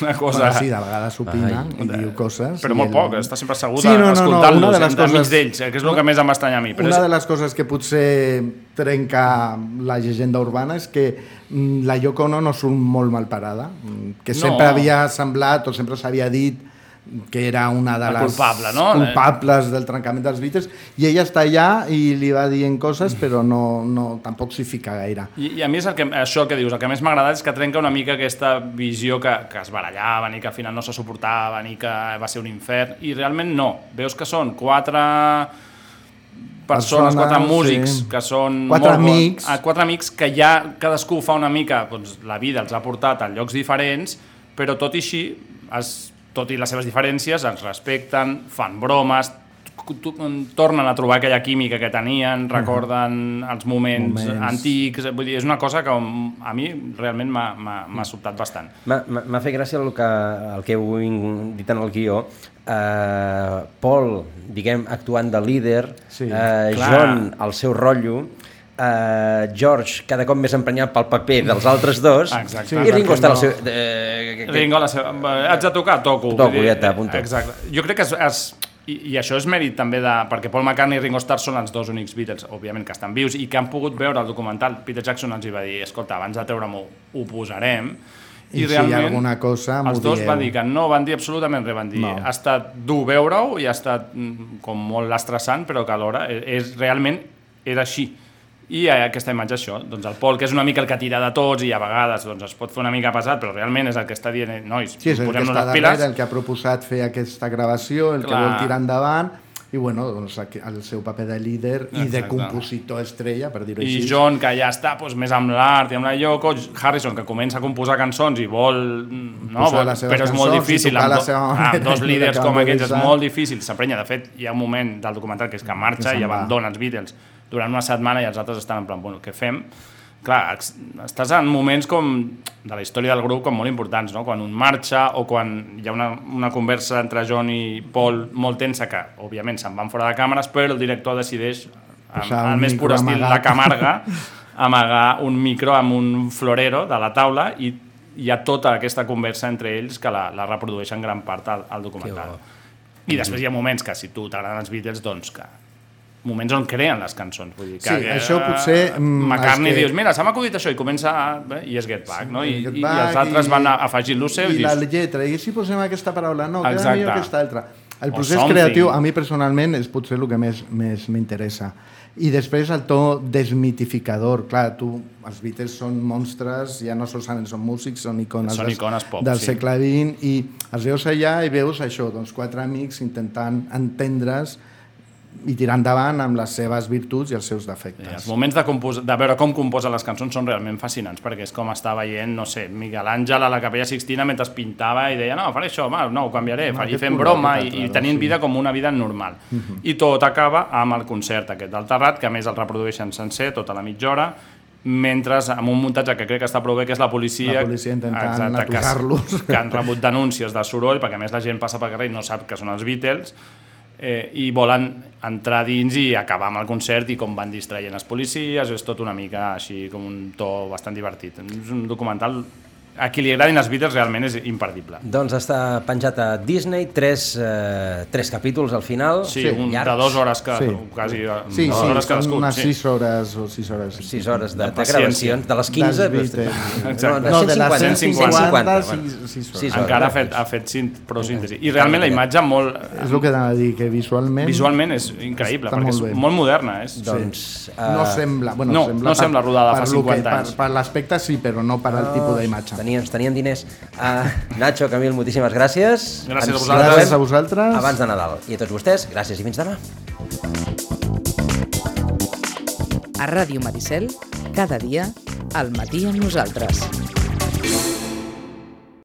Speaker 2: Una cosa...
Speaker 3: Bueno, sí, de vegades opina
Speaker 2: Ai.
Speaker 3: i diu coses.
Speaker 2: Però molt
Speaker 3: ell-
Speaker 2: poc, està sempre asseguda
Speaker 3: Sí, no, no, no,
Speaker 2: escoltant-los,
Speaker 3: una de les
Speaker 2: enmig
Speaker 3: coses-
Speaker 2: d'ells, eh, que és el que més em va estranyar a mi. Però
Speaker 3: Una
Speaker 2: és...
Speaker 3: de les coses que potser trenca la llegenda urbana és que mm, la Yoko Ono no surt molt mal parada, mm, que
Speaker 2: No.
Speaker 3: sempre havia semblat o sempre s'havia dit que era una de
Speaker 2: La
Speaker 3: les
Speaker 2: culpable, no?
Speaker 3: culpables del trencament dels Beatles i ella està allà i li va dient coses però no, no, tampoc s'hi fica gaire.
Speaker 2: I, I a mi és el que, això el que dius, el que més m'ha agradat és que trenca una mica aquesta visió que, que es barallaven i que al final no se suportaven i que va ser un infern, i realment no. Veus que són quatre persones, quatre músics,
Speaker 3: sí.
Speaker 2: que són
Speaker 3: Quatre
Speaker 2: molt bons-
Speaker 3: amics.
Speaker 2: ah, quatre amics que ja cadascú fa una mica, doncs la vida els ha portat a llocs diferents, però tot i així, es, tot i les seves diferències, es respecten, fan bromes, tornen a trobar aquella química que tenien, recorden els moments,
Speaker 3: Moments.
Speaker 2: antics, vull dir, és una cosa que a mi realment m'ha- sobtat bastant.
Speaker 1: M'ha fet gràcia el que, el que heu dit en el guió. Uh, Paul, diguem, actuant de líder,
Speaker 3: Sí,
Speaker 1: uh,
Speaker 2: clar.
Speaker 1: John, el seu rotllo, uh, George, cada cop més emprenyat pel paper dels altres dos,
Speaker 2: Exacte.
Speaker 1: i Ringo està al
Speaker 2: no-
Speaker 1: seu... Eh,
Speaker 2: Ringo, la seva... eh, haig de tocar? Toco.
Speaker 1: Toco,
Speaker 2: dir,
Speaker 1: ja està, apunto.
Speaker 2: Exacte. Jo crec que és, és i, i això és mèrit també de... perquè Paul McCartney i Ringo Starr són els dos únics Beatles, òbviament, que estan vius i que han pogut veure el documental. Peter Jackson els hi va dir, escolta, abans de treure-m'ho ho posarem.
Speaker 3: I si hi ha alguna cosa, m'ho
Speaker 2: els dos
Speaker 3: dieu.
Speaker 2: van dir que no van dir absolutament res, van dir
Speaker 3: No.
Speaker 2: ha estat dur veure-ho i ha estat mm, com molt estressant, però que alhora és, és realment era així. I aquesta imatge això, doncs el Pol, que és una mica el que tira de tots i a vegades doncs, es pot fer una mica pesat, però realment és el que està dient, eh, nois,
Speaker 3: Sí, que
Speaker 2: posem-nos les piles.
Speaker 3: el que ha proposat fer aquesta gravació, el que
Speaker 2: Clar.
Speaker 3: vol tirar endavant, i bueno, doncs el seu paper de líder i de
Speaker 2: Exacte.
Speaker 3: compositor estrella, per dir-ho
Speaker 2: I
Speaker 3: així.
Speaker 2: John, que ja està doncs, més amb l'art i amb la Yoko, Harrison, que comença a composar cançons i vol... mm, No,
Speaker 3: Posar
Speaker 2: vol però és molt
Speaker 3: i
Speaker 2: difícil. Amb, do,
Speaker 3: seva
Speaker 2: amb dos
Speaker 3: i
Speaker 2: líders com aquests és molt difícil. S'emprenya. De fet, hi ha un moment del documental que és que marxa
Speaker 3: Que
Speaker 2: i abandona els Beatles durant una setmana i els altres estan en plan, bueno, què fem? Clar, estàs en moments com de la història del grup com molt importants, no? Quan un marxa o quan hi ha una, una conversa entre John i Paul molt tensa que, òbviament, se'n van fora de càmeres, però el director decideix
Speaker 3: un
Speaker 2: el més pur estil
Speaker 3: amagat.
Speaker 2: de Camarga, amagar un micro amb un florero de la taula i hi ha tota aquesta conversa entre ells que la, la reprodueixen gran part al, al documental. I després hi ha moments que si tu t'agraden els Beatles, doncs que moments on creen les cançons. Vull dir, que,
Speaker 3: Sí, això potser,
Speaker 2: eh,
Speaker 3: mm,
Speaker 2: McCartney
Speaker 3: que-
Speaker 2: dius, mira, se m'ha acudit això, i comença... A, bé, I és Get Back, no? I,
Speaker 3: Get
Speaker 2: i, i
Speaker 3: Back
Speaker 2: els altres
Speaker 3: i-
Speaker 2: van a- afegint lo seu i,
Speaker 3: I la
Speaker 2: dius...
Speaker 3: lletra, i si posem aquesta paraula, no, queda
Speaker 2: Exacte.
Speaker 3: millor aquesta altra. El procés creatiu, a mi personalment, és potser el que més més m'interessa. I després el to desmitificador. Clar, tu, els Beatles són monstres, ja no solament són músics, són icones,
Speaker 2: Són icones pop,
Speaker 3: del
Speaker 2: sí.
Speaker 3: segle XX, i els veus allà i veus això, doncs quatre amics intentant entendre's i tirar endavant amb les seves virtuts i els seus
Speaker 2: I
Speaker 3: defectes.
Speaker 2: els moments de, de veure com composa les cançons són realment fascinants, perquè és com està veient, no sé, Miguel Àngel a la Capella Sixtina mentre pintava i deia, no, faré això, va, no, ho canviaré,
Speaker 3: No,
Speaker 2: fa, i fent broma, i, i tenint
Speaker 3: sí.
Speaker 2: vida com una vida normal.
Speaker 3: Mhm.
Speaker 2: I tot acaba amb el concert aquest del Terrat, que a més el reprodueixen sencer, tota la mitja hora, mentre amb un muntatge que crec que està prou bé, que és la policia...
Speaker 3: La policia intentant
Speaker 2: Exacte, que,
Speaker 3: aturar-los.
Speaker 2: que han rebut denúncies de soroll, perquè a més la gent passa pel carrer i no sap que són els Beatles, eh, i volen entrar dins i acabar amb el concert i com van distraient els policies, és tot una mica així com un to bastant divertit. És un documental a qui li agradin els Beatles realment és imperdible.
Speaker 1: Doncs està penjat a Disney, tres, eh, tres capítols al final.
Speaker 2: Sí, un de dues hores que, quasi, eh,
Speaker 3: Sí,
Speaker 2: dues
Speaker 3: sí,
Speaker 2: hores cadascun,
Speaker 3: unes
Speaker 2: sí.
Speaker 3: 6 hores o 6 hores.
Speaker 1: 6 hores de, de,
Speaker 2: paciència.
Speaker 1: gravacions, de les 15...
Speaker 3: Dels Beatles.
Speaker 2: Exacte.
Speaker 1: No, de
Speaker 3: de les
Speaker 1: 150.
Speaker 3: 150,
Speaker 1: 150,
Speaker 3: sis- sis hores.
Speaker 1: Sis hores.
Speaker 2: Encara ha fet, ha fet cint, prou síntesi. I realment la imatge molt...
Speaker 3: És el que anava a dir, que visualment...
Speaker 2: Visualment és increïble, perquè és
Speaker 3: molt bé.
Speaker 2: molt moderna. És,
Speaker 1: Doncs,
Speaker 3: no
Speaker 1: eh,
Speaker 3: sembla, bueno,
Speaker 2: no,
Speaker 3: sembla
Speaker 2: no sembla rodada fa
Speaker 3: per lo que-
Speaker 2: 50 anys.
Speaker 3: Per, per l'aspecte sí, però no per al tipus d'imatge.
Speaker 1: Tenien, tenien diners. Uh, Nacho, Camil, moltíssimes gràcies.
Speaker 2: Gràcies a
Speaker 1: Ens
Speaker 2: vosaltres.
Speaker 3: Gràcies a vosaltres.
Speaker 1: Abans de Nadal. I a tots vostès, gràcies i fins demà.
Speaker 23: A Ràdio Maricel, cada dia, al matí amb nosaltres.